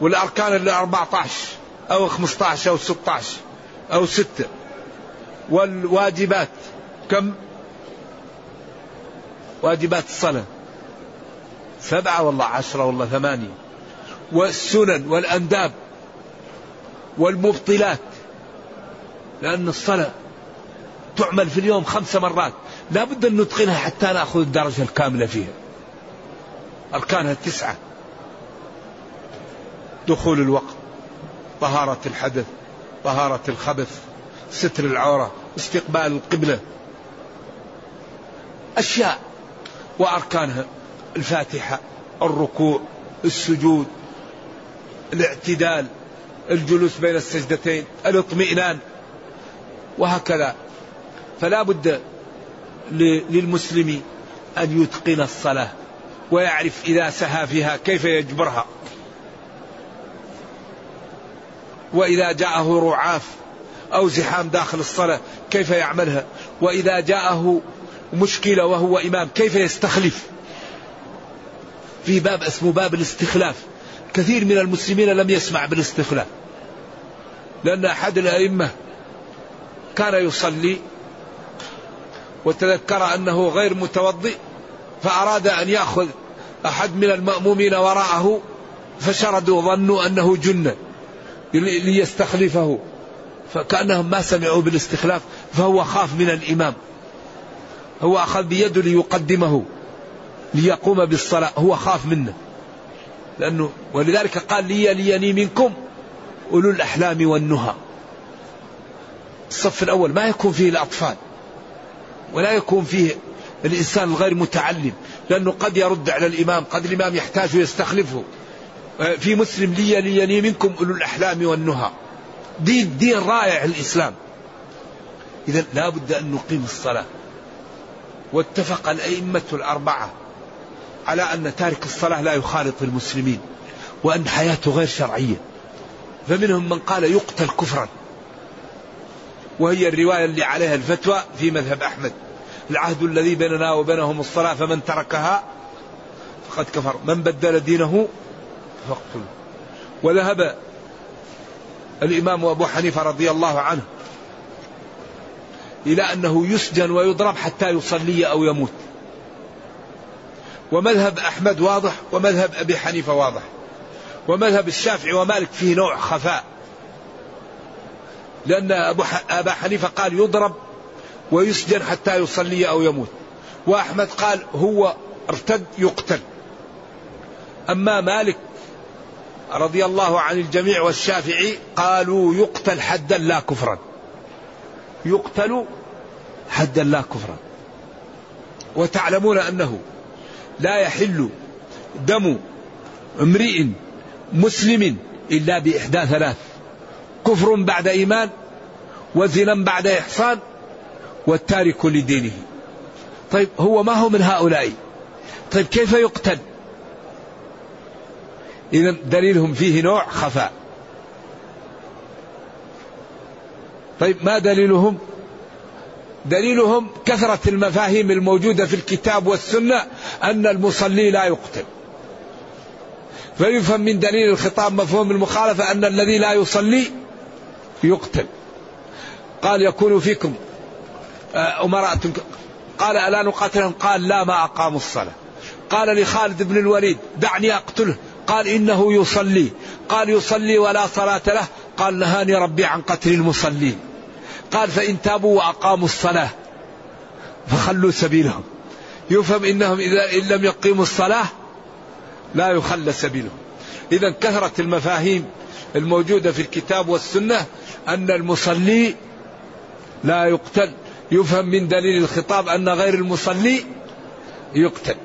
والأركان الأربعة عشر. أو خمسة عشر أو ستة عشر أو ستة. والواجبات كم؟ واجبات الصلاة. سبعة والله عشرة والله ثمانية. والسنن والأنداب والمبطلات لأن الصلاة تعمل في اليوم خمس مرات. لا بد أن نتقنها حتى نأخذ الدرجة الكاملة فيها. أركانها تسعة. دخول الوقت. طهارة الحدث طهارة الخبث ستر العورة استقبال القبلة. أشياء وأركانها الفاتحة الركوع السجود الاعتدال الجلوس بين السجدتين الاطمئنان. وهكذا. فلا بد للمسلم أن يتقن الصلاة ويعرف إذا سهى فيها كيف يجبرها. وإذا جاءه رعاف أو زحام داخل الصلاة كيف يعملها؟ وإذا جاءه مشكلة وهو إمام كيف يستخلف؟ في باب اسمه باب الاستخلاف. كثير من المسلمين لم يسمع بالاستخلاف. لأن أحد الأئمة كان يصلي وتذكر أنه غير متوضئ فأراد أن يأخذ أحد من المأمومين وراءه فشردوا ظنوا أنه جن ليستخلفه فكأنهم ما سمعوا بالاستخلاف فهو خاف من الإمام. هو أخذ بيده ليقدمه ليقوم بالصلاة هو خاف منه. لأنه ولذلك قال لي ليني منكم أولو الأحلام والنهى. الصف الأول ما يكون فيه الأطفال ولا يكون فيه الإنسان الغير متعلم لأنه قد يرد على الإمام قد الإمام يحتاج ويستخلفه في مسلم لي ليني منكم أولو الأحلام والنهى. دين دين رائع الإسلام. إذا لا بد أن نقيم الصلاة. واتفق الأئمة الأربعة على أن تارك الصلاة لا يخالط المسلمين وأن حياته غير شرعية. فمنهم من قال يقتل كفرا. وهي الرواية اللي عليها الفتوى في مذهب أحمد. العهد الذي بيننا وبينهم الصلاة فمن تركها فقد كفر. من بدل دينه فاقتله وذهب الإمام أبو حنيفة رضي الله عنه إلى أنه يسجن ويضرب حتى يصلي أو يموت. ومذهب أحمد واضح ومذهب أبي حنيفة واضح. ومذهب الشافعي ومالك فيه نوع خفاء. لأن أبو أبا حنيفة قال يضرب ويسجن حتى يصلي أو يموت. وأحمد قال هو ارتد يقتل. أما مالك رضي الله عن الجميع والشافعي قالوا يقتل حدا لا كفرا. يقتل حدا لا كفرا. وتعلمون أنه لا يحل دم امرئ مسلم إلا بإحدى ثلاث. كفر بعد إيمان وزنا بعد إحصان والتارك لدينه. طيب هو ما هو من هؤلاء؟ طيب كيف يقتل؟ إذا دليلهم فيه نوع خفاء. طيب ما دليلهم؟ دليلهم كثرة المفاهيم الموجودة في الكتاب والسنة أن المصلي لا يقتل. فيفهم من دليل الخطاب مفهوم المخالفة أن الذي لا يصلي يقتل. قال يكون فيكم آه، أمراء قال ألا نقاتلهم؟ قال لا ما أقاموا الصلاة. قال لخالد بن الوليد دعني أقتله. قال إنه يصلي. قال يصلي ولا صلاة له. قال نهاني ربي عن قتل المصلين قال فإن تابوا وأقاموا الصلاة فخلوا سبيلهم. يفهم إنهم إذا إن لم يقيموا الصلاة لا يخلى سبيلهم. إذا كثرة المفاهيم الموجودة في الكتاب والسنة أن المصلي لا يقتل. يفهم من دليل الخطاب أن غير المصلي يقتل.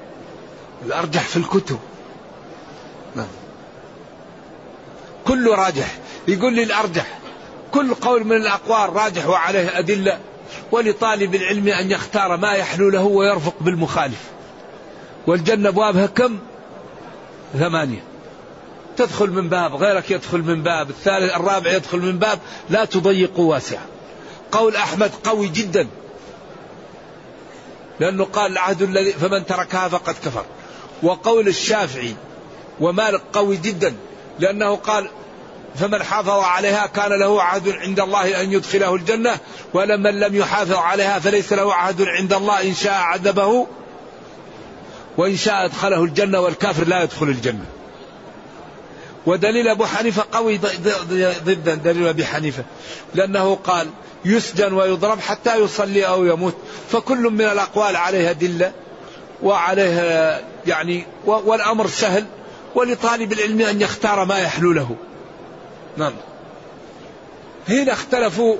الأرجح في الكتب. كله راجح. يقول لي الأرجح. كل قول من الأقوال راجح وعليه أدلة. ولطالب العلم أن يختار ما يحلو له ويرفق بالمخالف. والجنة أبوابها كم؟ ثمانية. تدخل من باب غيرك يدخل من باب الثالث الرابع يدخل من باب. لا تضيقوا واسعة قول أحمد قوي جدا. لأنه قال العهد الذي فمن تركها فقد كفر. وقول الشافعي ومالك قوي جدا لأنه قال فمن حافظ عليها كان له عهد عند الله أن يدخله الجنة ولمن لم يحافظ عليها فليس له عهد عند الله إن شاء عذبه وإن شاء أدخله الجنة والكافر لا يدخل الجنة. ودليل أبو حنيفة قوي ضد دليل أبي حنيفة لأنه قال يسجن ويضرب حتى يصلي أو يموت فكل من الأقوال عليها دلة وعليها يعني والأمر سهل ولطالب العلم أن يختار ما يحلو له. نعم. هنا اختلفوا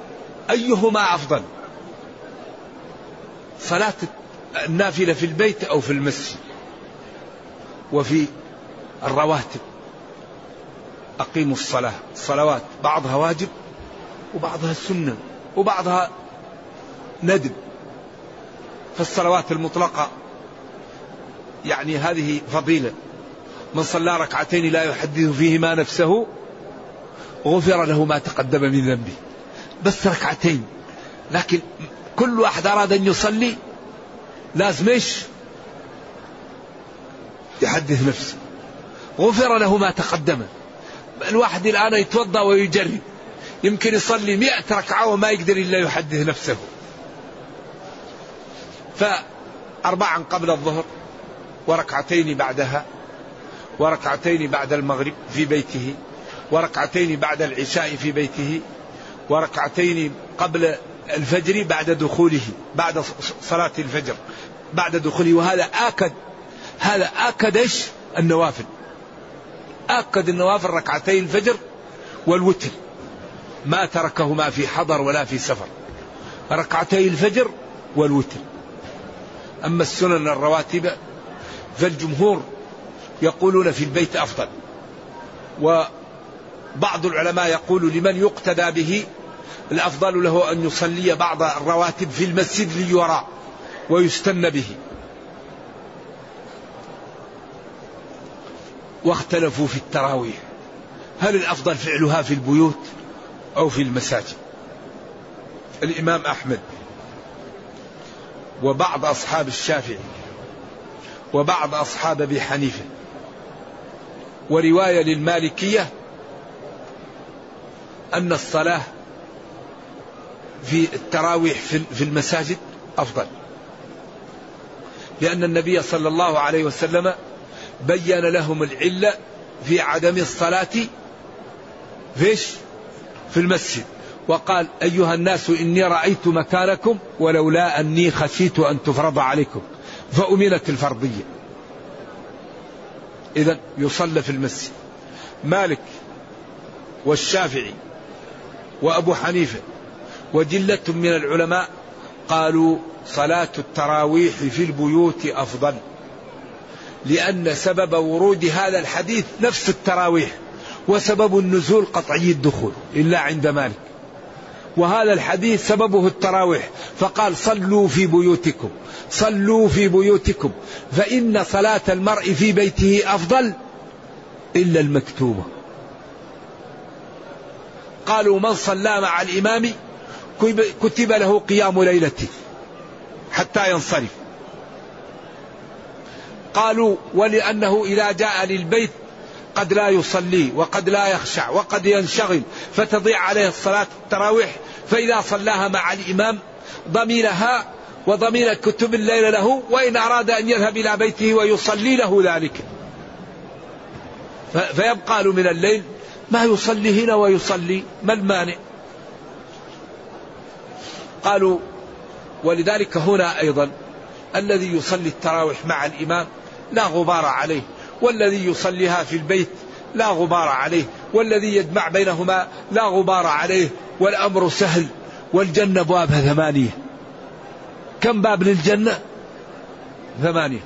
أيهما أفضل. صلاة النافلة في البيت أو في المسجد. وفي الرواتب. أقيموا الصلاة. الصلوات بعضها واجب وبعضها سنة وبعضها ندب. فالصلوات المطلقة يعني هذه فضيلة. من صلى ركعتين لا يحدث فيهما نفسه غفر له ما تقدم من ذنبه. بس ركعتين. لكن كل واحد أراد أن يصلي لازم إيش؟ يحدث نفسه. غفر له ما تقدم. الواحد الآن يتوضأ ويجرب يمكن يصلي مئة ركعة وما يقدر إلا يحدث نفسه. فأربعا قبل الظهر وركعتين بعدها. وركعتين بعد المغرب في بيته وركعتين بعد العشاء في بيته وركعتين قبل الفجر بعد دخوله بعد صلاة الفجر بعد دخوله. وهذا آكد هذا آكد؟ النوافل. آكد النوافل ركعتي الفجر والوتر. ما تركهما في حضر ولا في سفر. ركعتي الفجر والوتر. أما السنن الرواتب فالجمهور يقولون في البيت أفضل. وبعض العلماء يقول لمن يقتدى به الأفضل له أن يصلي بعض الرواتب في المسجد ليرى ويستن به. واختلفوا في التراويح. هل الأفضل فعلها في البيوت أو في المساجد؟ الإمام أحمد وبعض أصحاب الشافعي وبعض أصحاب أبي حنيفة ورواية للمالكية أن الصلاة في التراويح في المساجد أفضل. لأن النبي صلى الله عليه وسلم بين لهم العلة في عدم الصلاة فيش في المسجد. وقال أيها الناس إني رأيت مكانكم ولولا أني خشيت أن تفرض عليكم. فأمنت الفرضية. إذا يصلى في المسجد. مالك والشافعي وأبو حنيفة وجلة من العلماء قالوا صلاة التراويح في البيوت أفضل لأن سبب ورود هذا الحديث نفس التراويح وسبب النزول قطعي الدخول إلا عند مالك. وهذا الحديث سببه التراويح. فقال صلوا في بيوتكم صلوا في بيوتكم فإن صلاة المرء في بيته أفضل إلا المكتوبة. قالوا من صلى مع الإمام كتب له قيام ليلته حتى ينصرف. قالوا ولأنه إذا جاء للبيت قد لا يصلي وقد لا يخشع وقد ينشغل فتضيع عليه الصلاة التراويح. فإذا صلاها مع الإمام ضمينها وضمين كتب الليل له وإن أراد أن يذهب إلى بيته ويصلي له ذلك. فيبقى له من الليل ما يصلي هنا ويصلي ما المانع؟ قالوا ولذلك هنا أيضا الذي يصلي التراويح مع الإمام لا غبار عليه. والذي يصليها في البيت لا غبار عليه والذي يجمع بينهما لا غبار عليه والأمر سهل والجنة أبوابها ثمانية. كم باب للجنة؟ ثمانية.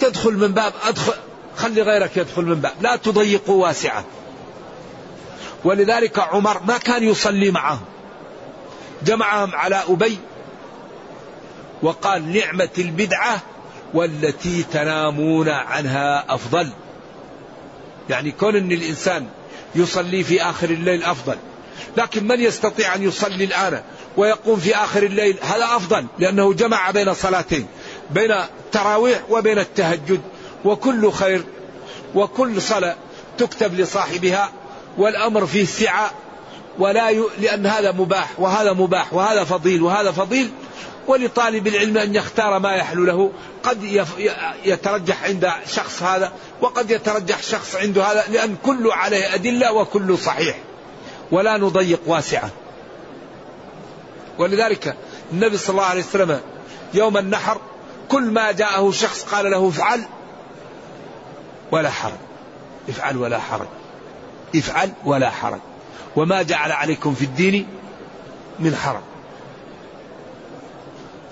تدخل من باب أدخل خلي غيرك يدخل من باب لا تضيقوا واسعة. ولذلك عمر ما كان يصلي معهم. جمعهم على أبي وقال نعمة البدعة والتي تنامون عنها أفضل. يعني كون أن الإنسان يصلي في آخر الليل أفضل. لكن من يستطيع أن يصلي الآن ويقوم في آخر الليل هذا أفضل لأنه جمع بين صلاتين بين التراويح وبين التهجد. وكل خير وكل صلاة تكتب لصاحبها والأمر فيه سعة. ولا ي... لأن هذا مباح وهذا مباح وهذا فضيل وهذا فضيل. ولطالب العلم أن يختار ما يحلو له. قد يترجح عند شخص هذا وقد يترجح شخص عنده هذا لأن كل عليه أدلة وكل صحيح. ولا نضيق واسعة. ولذلك النبي صلى الله عليه وسلم يوم النحر كل ما جاءه شخص قال له افعل ولا حرج. افعل ولا حرج. افعل ولا حرج. وما جعل عليكم في الدين من حرج.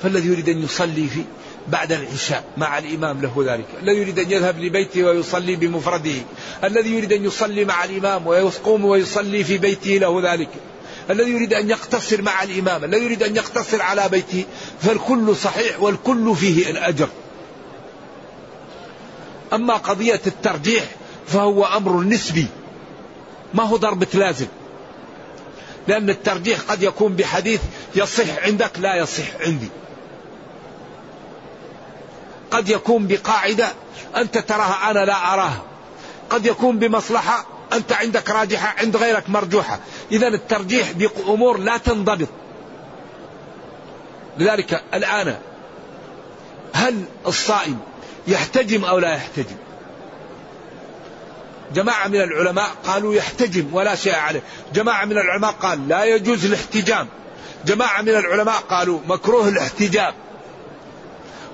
فالذي يريد أن يصلي في بعد العشاء مع الإمام له ذلك. الذي يريد أن يذهب لبيته ويصلي بمفرده. الذي يريد أن يصلي مع الإمام ويقوم ويصلي في بيته له ذلك. الذي يريد أن يقتصر مع الإمام. الذي يريد أن يقتصر على بيته. فالكل صحيح والكل فيه الأجر. أما قضية الترجيح فهو أمر نسبي. ما هو ضربة لازم. لأن الترجيح قد يكون بحديث يصح عندك لا يصح عندي. قد يكون بقاعدة أنت تراها أنا لا أراها. قد يكون بمصلحة أنت عندك راجحة عند غيرك مرجوحة. إذا الترجيح بأمور لا تنضبط. لذلك الآن هل الصائم يحتجم أو لا يحتجم؟ جماعة من العلماء قالوا يحتجم ولا شيء عليه. جماعة من العلماء قال لا يجوز الاحتجام. جماعة من العلماء قالوا مكروه الاحتجام.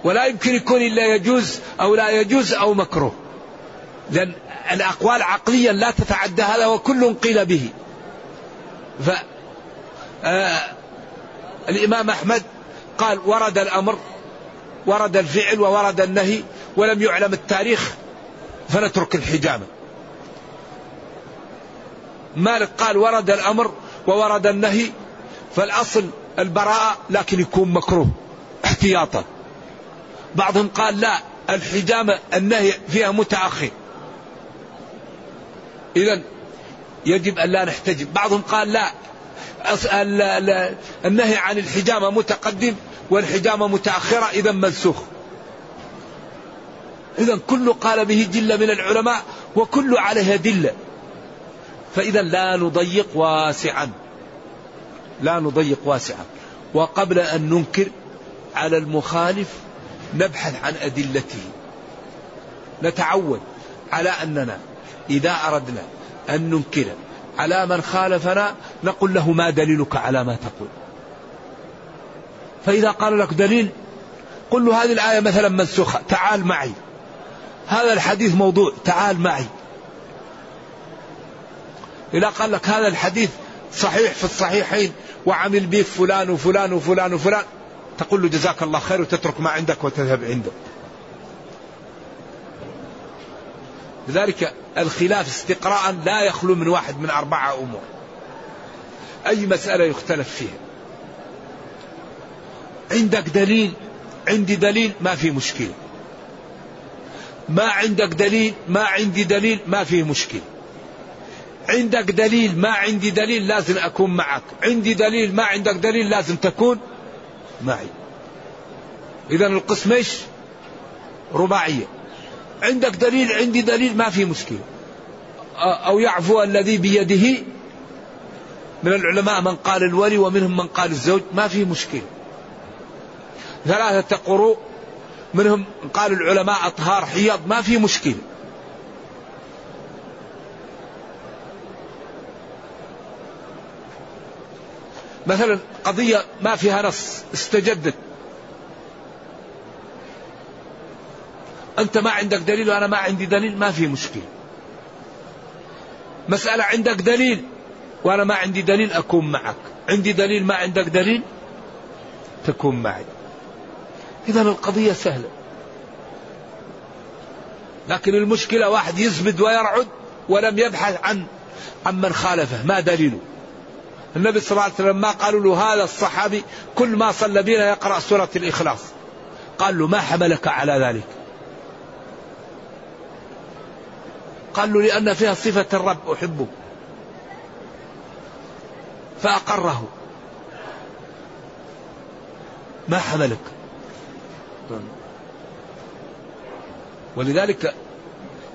ولا يمكن يكون إلا يجوز أو لا يجوز أو مكروه. لأن الأقوال عقليا لا تتعدى هذا وكل قيل به. ف آه الإمام أحمد قال ورد الأمر ورد الفعل وورد النهي ولم يعلم التاريخ فنترك الحجامة مالك قال ورد الأمر وورد النهي فالأصل البراءة لكن يكون مكروه احتياطا. بعضهم قال لا الحجامة النهي فيها متأخر. إذا يجب أن لا نحتجم بعضهم قال لا النهي عن الحجامة متقدم والحجامة متأخرة إذا منسوخ. إذا كل قال به جلة من العلماء وكل عليه دلة. فإذا لا نضيق واسعا. لا نضيق واسعا. وقبل أن ننكر على المخالف نبحث عن أدلته نتعود على أننا إذا أردنا أن ننكر على من خالفنا نقول له ما دليلك على ما تقول. فإذا قال لك دليل قل له هذه الآية مثلا منسوخة تعال معي. هذا الحديث موضوع تعال معي. إذا قال لك هذا الحديث صحيح في الصحيحين وعمل به فلان وفلان وفلان وفلان تقول له جزاك الله خير وتترك ما عندك وتذهب عنده لذلك الخلاف استقراء لا يخلو من واحد من أربعة أمور. أي مسألة يختلف فيها. عندك دليل عندي دليل ما في مشكلة. ما عندك دليل ما عندي دليل ما في مشكلة. عندك دليل ما عندي دليل لازم أكون معك. عندي دليل ما عندك دليل لازم تكون معي. إذا القسم إيش؟ رباعية. عندك دليل؟ عندي دليل ما في مشكلة. أو يعفو الذي بيده من العلماء من قال الولي ومنهم من قال الزوج ما في مشكلة. ثلاثة قروء منهم قال العلماء أطهار حيض ما في مشكلة. مثلا قضية ما فيها نص استجدت أنت ما عندك دليل وأنا ما عندي دليل ما في مشكلة. مسألة عندك دليل وأنا ما عندي دليل أكون معك. عندي دليل ما عندك دليل تكون معي. إذا القضية سهلة. لكن المشكلة واحد يزبد ويرعد ولم يبحث عن عن من خالفه ما دليله؟ النبي صلى الله عليه وسلم ما قالوا له هذا الصحابي كل ما صلى بنا يقرأ سورة الإخلاص. قال له ما حملك على ذلك؟ قال له لأن فيها صفة الرب أحبه. فأقره. ما حملك؟ ولذلك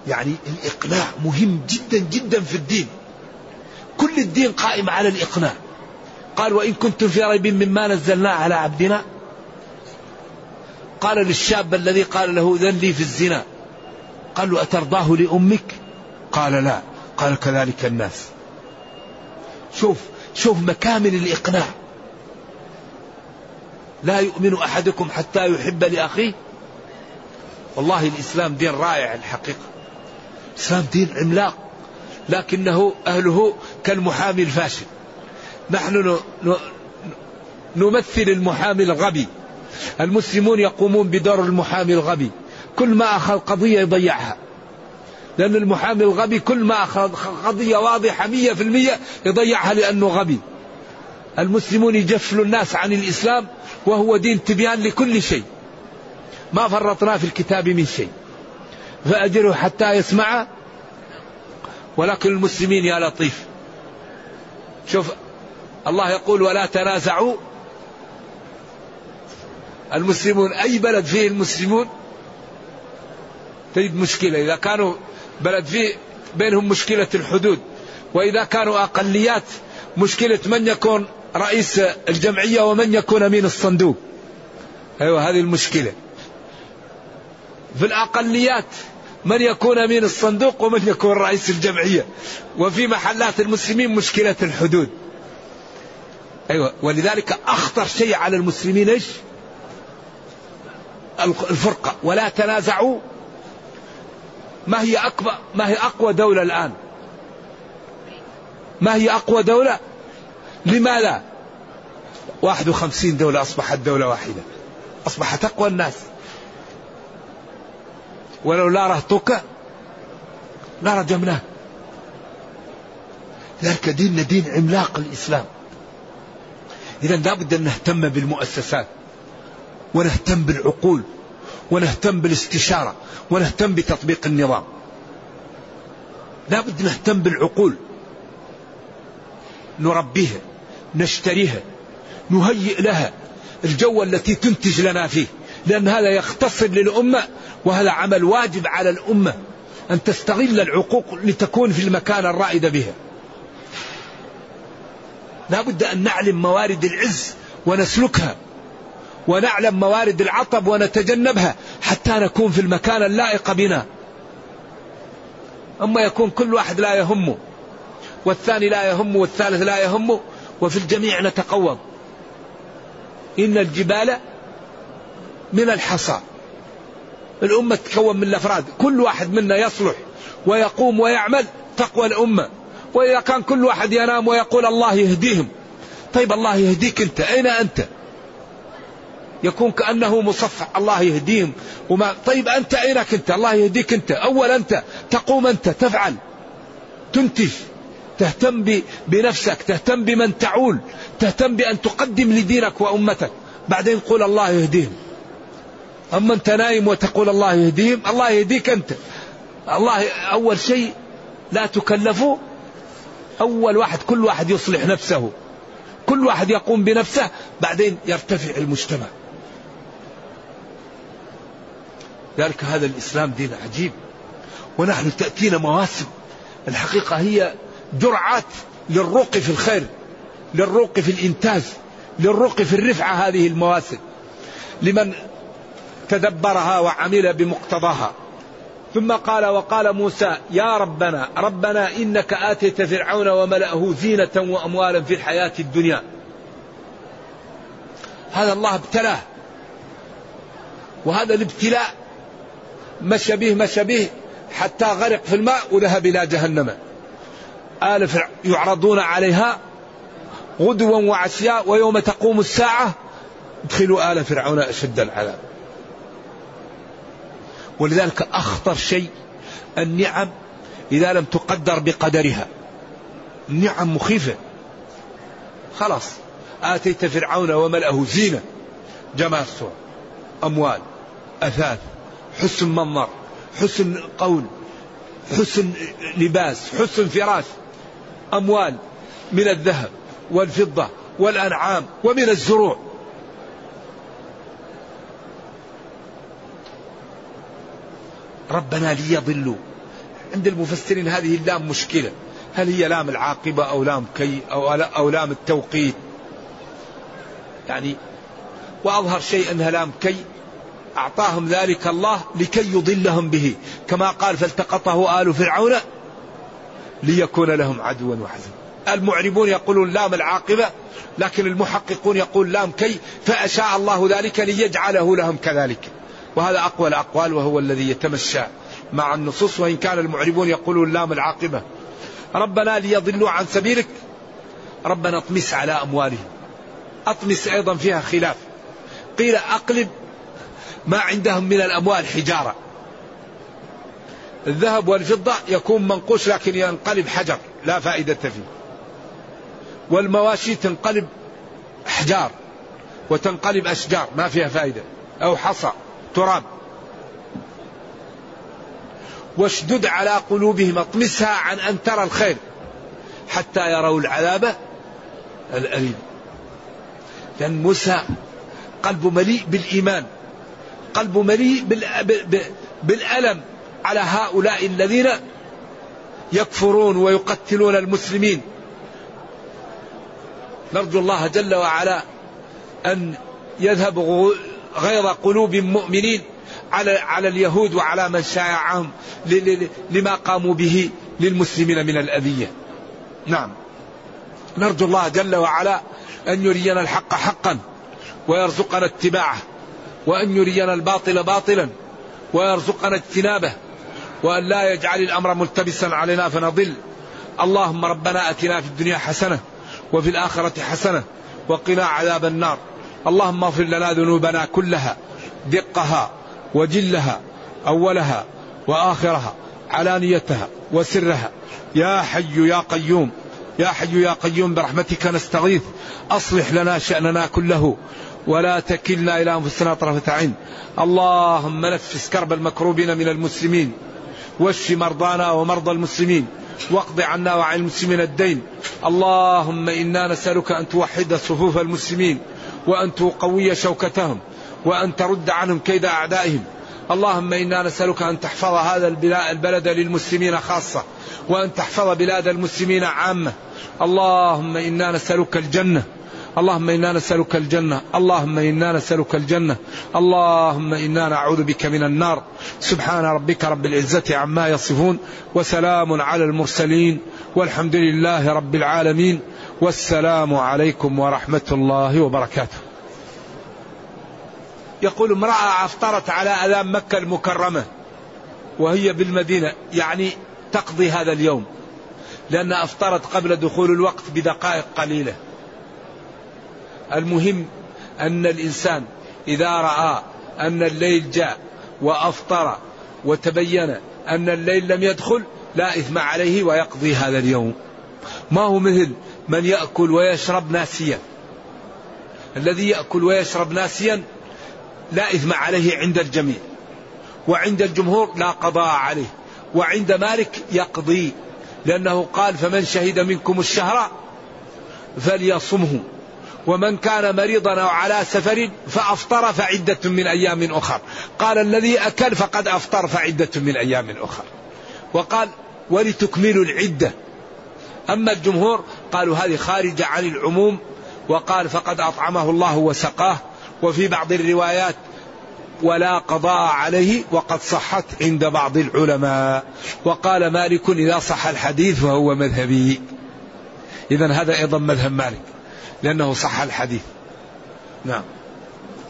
يعني الإقناع مهم جدا جدا في الدين. كل الدين قائم على الإقناع. قال وإن كنتم في ريب مما نزلنا على عبدنا؟ قال للشاب الذي قال له ذن لي في الزنا. قال له أترضاه لأمك؟ قال لا. قال كذلك الناس. شوف شوف مكامن الإقناع. لا يؤمن أحدكم حتى يحب لأخيه؟ والله الإسلام دين رائع الحقيقة. الإسلام دين عملاق. لكنه أهله كالمحامي الفاشل. نحن نمثل المحامي الغبي. المسلمون يقومون بدور المحامي الغبي. كل ما أخذ قضية يضيعها. لأن المحامي الغبي كل ما أخذ قضية واضحة مية في المية يضيعها لأنه غبي. المسلمون يجفلوا الناس عن الإسلام وهو دين تبيان لكل شيء. ما فرطنا في الكتاب من شيء. فأجره حتى يسمع ولكن المسلمين يا لطيف. شوف الله يقول ولا تنازعوا. المسلمون أي بلد فيه المسلمون؟ تجد مشكلة. إذا كانوا بلد فيه بينهم مشكلة الحدود. وإذا كانوا أقليات مشكلة من يكون رئيس الجمعية ومن يكون أمين الصندوق. أيوة هذه المشكلة. في الأقليات من يكون أمين الصندوق ومن يكون رئيس الجمعية. وفي محلات المسلمين مشكلة الحدود. أيوة ولذلك أخطر شيء على المسلمين إيش؟ الفرقة. ولا تنازعوا. ما هي أكبر ما هي أقوى دولة الآن؟ ما هي أقوى دولة؟ لماذا؟ 51 دولة أصبحت دولة واحدة. أصبحت أقوى الناس. ولو لا رهطك لرجمناه ذلك ديننا دين عملاق الإسلام. إذا لابد أن نهتم بالمؤسسات ونهتم بالعقول ونهتم بالاستشارة ونهتم بتطبيق النظام. لابد نهتم بالعقول. نربيها نشتريها نهيئ لها الجو التي تنتج لنا فيه. لأن هذا يختصر للأمة وهذا عمل واجب على الأمة أن تستغل العقوق لتكون في المكان الرائد بها. لا بد أن نعلم موارد العز ونسلكها ونعلم موارد العطب ونتجنبها حتى نكون في المكان اللائق بنا. أما يكون كل واحد لا يهمه والثاني لا يهمه والثالث لا يهمه وفي الجميع نتقوم. إن الجبال من الحصى. الأمة تتكون من الأفراد. كل واحد منا يصلح ويقوم ويعمل تقوى الأمة. وإذا كان كل واحد ينام ويقول الله يهديهم. طيب الله يهديك أنت. أين أنت؟ يكون كأنه مصفح. الله يهديهم. وما طيب أنت أينك أنت؟ الله يهديك أنت. أول أنت. تقوم أنت. تفعل. تنتج. تهتم بنفسك. تهتم بمن تعول. تهتم بأن تقدم لدينك وأمتك. بعدين قول الله يهديهم. أما أنت نايم وتقول الله يهديهم الله يهديك أنت. الله أول شيء لا تكلفوا أول واحد كل واحد يصلح نفسه. كل واحد يقوم بنفسه بعدين يرتفع المجتمع. ذلك هذا الإسلام دين عجيب. ونحن تأتينا مواسم الحقيقة هي جرعات للرق في الخير للرق في الإنتاج للرق في الرفعة هذه المواسم. لمن تدبرها وعمل بمقتضاها. ثم قال وقال موسى يا ربنا ربنا إنك آتيت فرعون وملأه زينة وأموالا في الحياة الدنيا. هذا الله ابتلاه. وهذا الابتلاء مشى به مشى به حتى غرق في الماء وذهب إلى جهنم. آل يعرضون عليها غدوا وعشياء ويوم تقوم الساعة ادخلوا آل فرعون أشد العذاب. ولذلك أخطر شيء النعم إذا لم تقدر بقدرها. النعم مخيفة. خلاص آتيت فرعون وملأه زينة. جمال صور أموال أثاث حسن منظر حسن قول حسن لباس حسن فراش أموال من الذهب والفضة والأنعام ومن الزروع. ربنا ليضلوا. عند المفسرين هذه اللام مشكلة. هل هي لام العاقبة أو لام كي أو, أو لام التوقيت؟ يعني وأظهر شيء أنها لام كي أعطاهم ذلك الله لكي يضلهم به. كما قال فالتقطه آل فرعون ليكون لهم عدوا وحزنا المعربون يقولون لام العاقبة لكن المحققون يقول لام كي فأشاء الله ذلك ليجعله لهم كذلك. وهذا أقوى الأقوال وهو الذي يتمشى مع النصوص وإن كان المعربون يقولون لام العاقبة ربنا ليضلوا عن سبيلك. ربنا اطمس على أموالهم. أطمس أيضا فيها خلاف. وقيل أقلب ما عندهم من الأموال حجارة. الذهب والفضة يكون منقوش لكن ينقلب حجر لا فائدة فيه. والمواشي تنقلب أحجار وتنقلب أشجار ما فيها فائدة أو حصى. تراب واشدد على قلوبهم اطمسها عن أن ترى الخير حتى يروا العذاب الأليم. لأن موسى قلبه مليء بالإيمان قلبه مليء بالألم على هؤلاء الذين يكفرون ويقتلون المسلمين. نرجو الله جل وعلا أن يذهب غيظ قلوب مؤمنين على على اليهود وعلى من شايعهم لما قاموا به للمسلمين من الأذية. نعم. نرجو الله جل وعلا أن يرينا الحق حقا ويرزقنا اتباعه وأن يرينا الباطل باطلا ويرزقنا اجتنابه وأن لا يجعل الأمر ملتبسا علينا فنضل اللهم ربنا أتنا في الدنيا حسنة وفي الآخرة حسنة وقنا عذاب النار اللهم اغفر لنا ذنوبنا كلها دقها وجلها أولها وآخرها علانيتها وسرها. يا حي يا قيوم يا حي يا قيوم برحمتك نستغيث. أصلح لنا شأننا كله ولا تكلنا إلى أنفسنا طرفة عين. اللهم نفس كرب المكروبين من المسلمين واشف مرضانا ومرضى المسلمين واقض عنا وعن المسلمين الدين. اللهم إنا نسألك أن توحد صفوف المسلمين وأن تقوي شوكتهم وأن ترد عنهم كيد أعدائهم. اللهم إنا نسألك أن تحفظ هذا البلد للمسلمين خاصة وأن تحفظ بلاد المسلمين عامة. اللهم إنا نسألك الجنة. اللهم إنا نسألك الجنة، اللهم إنا نسألك الجنة، اللهم إنا نعوذ بك من النار، سبحان ربك رب العزة عما يصفون، وسلام على المرسلين، والحمد لله رب العالمين، والسلام عليكم ورحمة الله وبركاته. يقول امرأة أفطرت على أذان مكة المكرمة وهي بالمدينة، يعني تقضي هذا اليوم. لأن أفطرت قبل دخول الوقت بدقائق قليلة المهم أن الإنسان إذا رأى أن الليل جاء وأفطر وتبين أن الليل لم يدخل لا إثم عليه ويقضي هذا اليوم ما هو مثل من يأكل ويشرب ناسيا. الذي يأكل ويشرب ناسيا لا إثم عليه عند الجميع. وعند الجمهور لا قضاء عليه. وعند مالك يقضي. لأنه قال فمن شهد منكم الشهر فليصمه. ومن كان مريضا أو على سفر فأفطر فعدة من أيام أخر. قال الذي أكل فقد أفطر فعدة من أيام أخر. وقال ولتكملوا العدة. أما الجمهور قالوا هذه خارجة عن العموم وقال فقد أطعمه الله وسقاه وفي بعض الروايات ولا قضاء عليه وقد صحت عند بعض العلماء. وقال مالك إذا صح الحديث فهو مذهبي. إذا هذا أيضا مذهب مالك لأنه صح الحديث. نعم.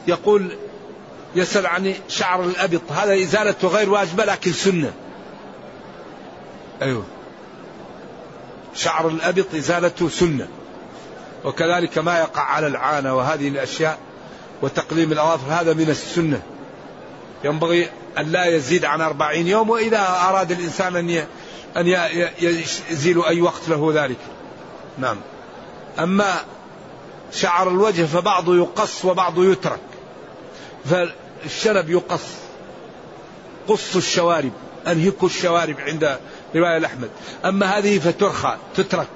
يقول يسأل عن شعر الأبط هذا إزالته غير واجبة لكن سنة. أيوه. شعر الأبط إزالته سنة. وكذلك ما يقع على العانة وهذه الأشياء وتقليم الأظافر هذا من السنة. ينبغي أن لا يزيد عن أربعين يوم وإذا أراد الإنسان أن أن يزيل أي وقت له ذلك. نعم. أما شعر الوجه فبعضه يقص وبعضه يترك. فالشنب يقص. قصوا الشوارب أنهكوا الشوارب عند رواية الأحمد أما هذه فترخى تترك.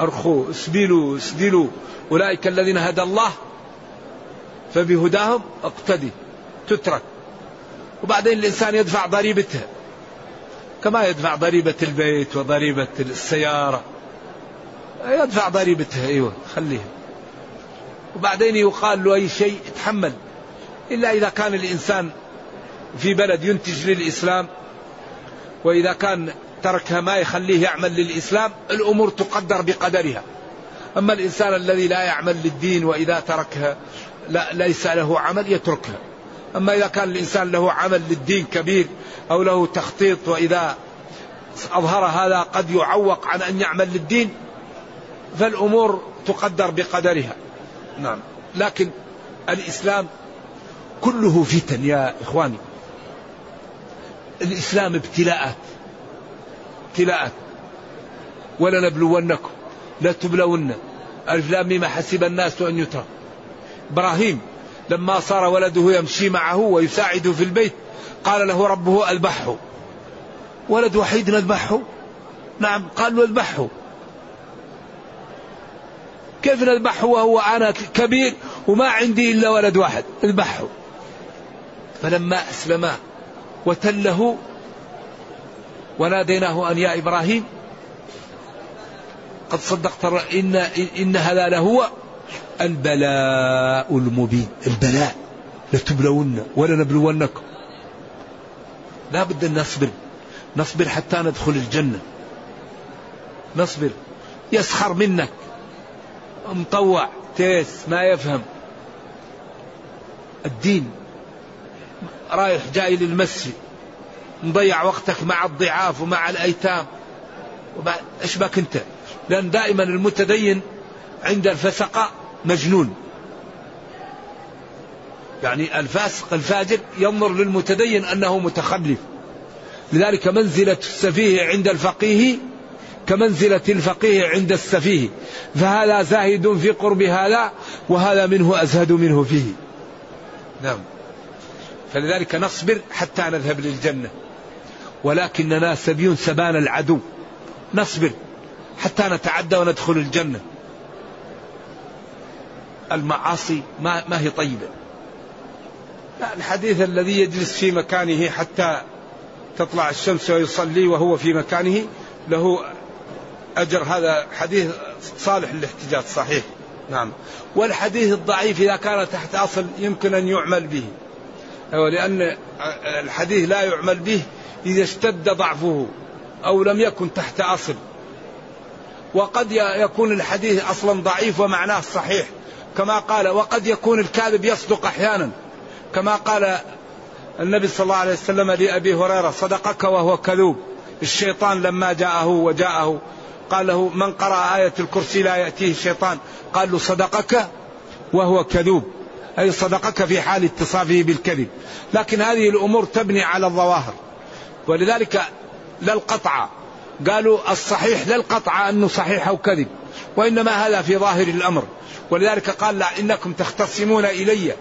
أرخوا اسبلوا اسدلوا أولئك الذين هدى الله فبهداهم اقتدي. تترك. وبعدين الإنسان يدفع ضريبتها كما يدفع ضريبة البيت وضريبة السيارة. يدفع ضريبتها أيوه خليها. وبعدين يقال له أي شيء يتحمل. إلا إذا كان الإنسان في بلد ينتج للإسلام وإذا كان تركها ما يخليه يعمل للإسلام الأمور تقدر بقدرها. أما الإنسان الذي لا يعمل للدين وإذا تركها لا ليس له عمل يتركها. أما إذا كان الإنسان له عمل للدين كبير أو له تخطيط وإذا أظهر هذا قد يعوق عن أن يعمل للدين فالأمور تقدر بقدرها. نعم. لكن الإسلام كله فتن يا إخواني. الإسلام ابتلاءات. ابتلاءات. ولنبلونكم لا تبلون. ألف لام حسب الناس أن يترك. إبراهيم لما صار ولده يمشي معه ويساعده في البيت قال له ربه أذبحه. ولد وحيد نذبحه؟ نعم قال له أذبحه. كيف نذبحه وهو أنا كبير وما عندي إلا ولد واحد؟ أذبحه. فلما أسلما وتله وناديناه أن يا إبراهيم قد صدقت إن, إن هذا لهو البلاء المبين. البلاء. لتبلون ولنبلونكم لا بد أن نصبر. نصبر حتى ندخل الجنة. نصبر. يسخر منك. مطوع. تيس. ما يفهم. الدين. رايح جاي للمسجد مضيع وقتك مع الضعاف ومع الأيتام. إيش بك أنت؟ لأن دائما المتدين عند الفسقة مجنون. يعني الفاسق الفاجر ينظر للمتدين أنه متخلف. لذلك منزلة السفيه عند الفقيه كمنزلة الفقيه عند السفيه. فهذا زاهد في قرب هذا وهذا منه أزهد منه فيه. نعم. فلذلك نصبر حتى نذهب للجنة. ولكننا سبي سبان العدو. نصبر حتى نتعدى وندخل الجنة. المعاصي ما, ما هي طيبة. لا الحديث الذي يجلس في مكانه حتى تطلع الشمس ويصلي وهو في مكانه له أجر. هذا حديث صالح للاحتجاج صحيح. نعم. والحديث الضعيف إذا كان تحت أصل يمكن أن يعمل به. لأن الحديث لا يعمل به إذا اشتد ضعفه أو لم يكن تحت أصل. وقد يكون الحديث أصلا ضعيف ومعناه صحيح. كما قال وقد يكون الكاذب يصدق أحيانا. كما قال النبي صلى الله عليه وسلم لأبي هريرة صدقك وهو كذوب. الشيطان لما جاءه وجاءه قال له من قرأ آية الكرسي لا يأتيه الشيطان. قال له صدقك وهو كذوب. أي صدقك في حال اتصافه بالكذب. لكن هذه الأمور تبني على الظواهر. ولذلك لا القطع. قالوا الصحيح لا القطع أنه صحيح أو كذب وإنما هذا في ظاهر الأمر. ولذلك قال لا إنكم تختصمون إلي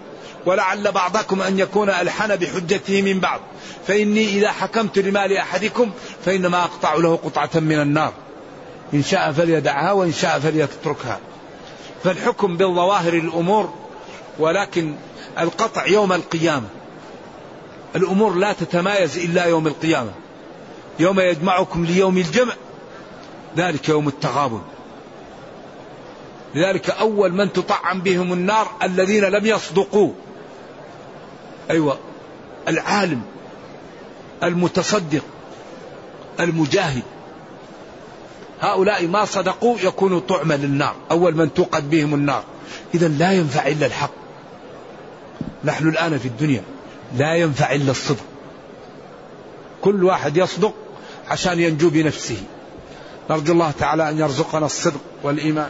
ولعل بعضكم أن يكون ألحن بحجته من بعض. فإني إذا حكمت لمال أحدكم فإنما أقطع له قطعة من النار. إن شاء فليدعها وإن شاء فليتركها. فالحكم بالظواهر الأمور ولكن القطع يوم القيامة. الأمور لا تتمايز إلا يوم القيامة. يوم يجمعكم ليوم الجمع ذلك يوم التغابن. لذلك أول من تطعم بهم النار الذين لم يصدقوا. أيوة العالم المتصدق المجاهد. هؤلاء ما صدقوا يكونوا طعما للنار. أول من توقد بهم النار. إذا لا ينفع إلا الحق. نحن الآن في الدنيا لا ينفع إلا الصدق. كل واحد يصدق عشان ينجو بنفسه. نرجو الله تعالى أن يرزقنا الصدق والإيمان.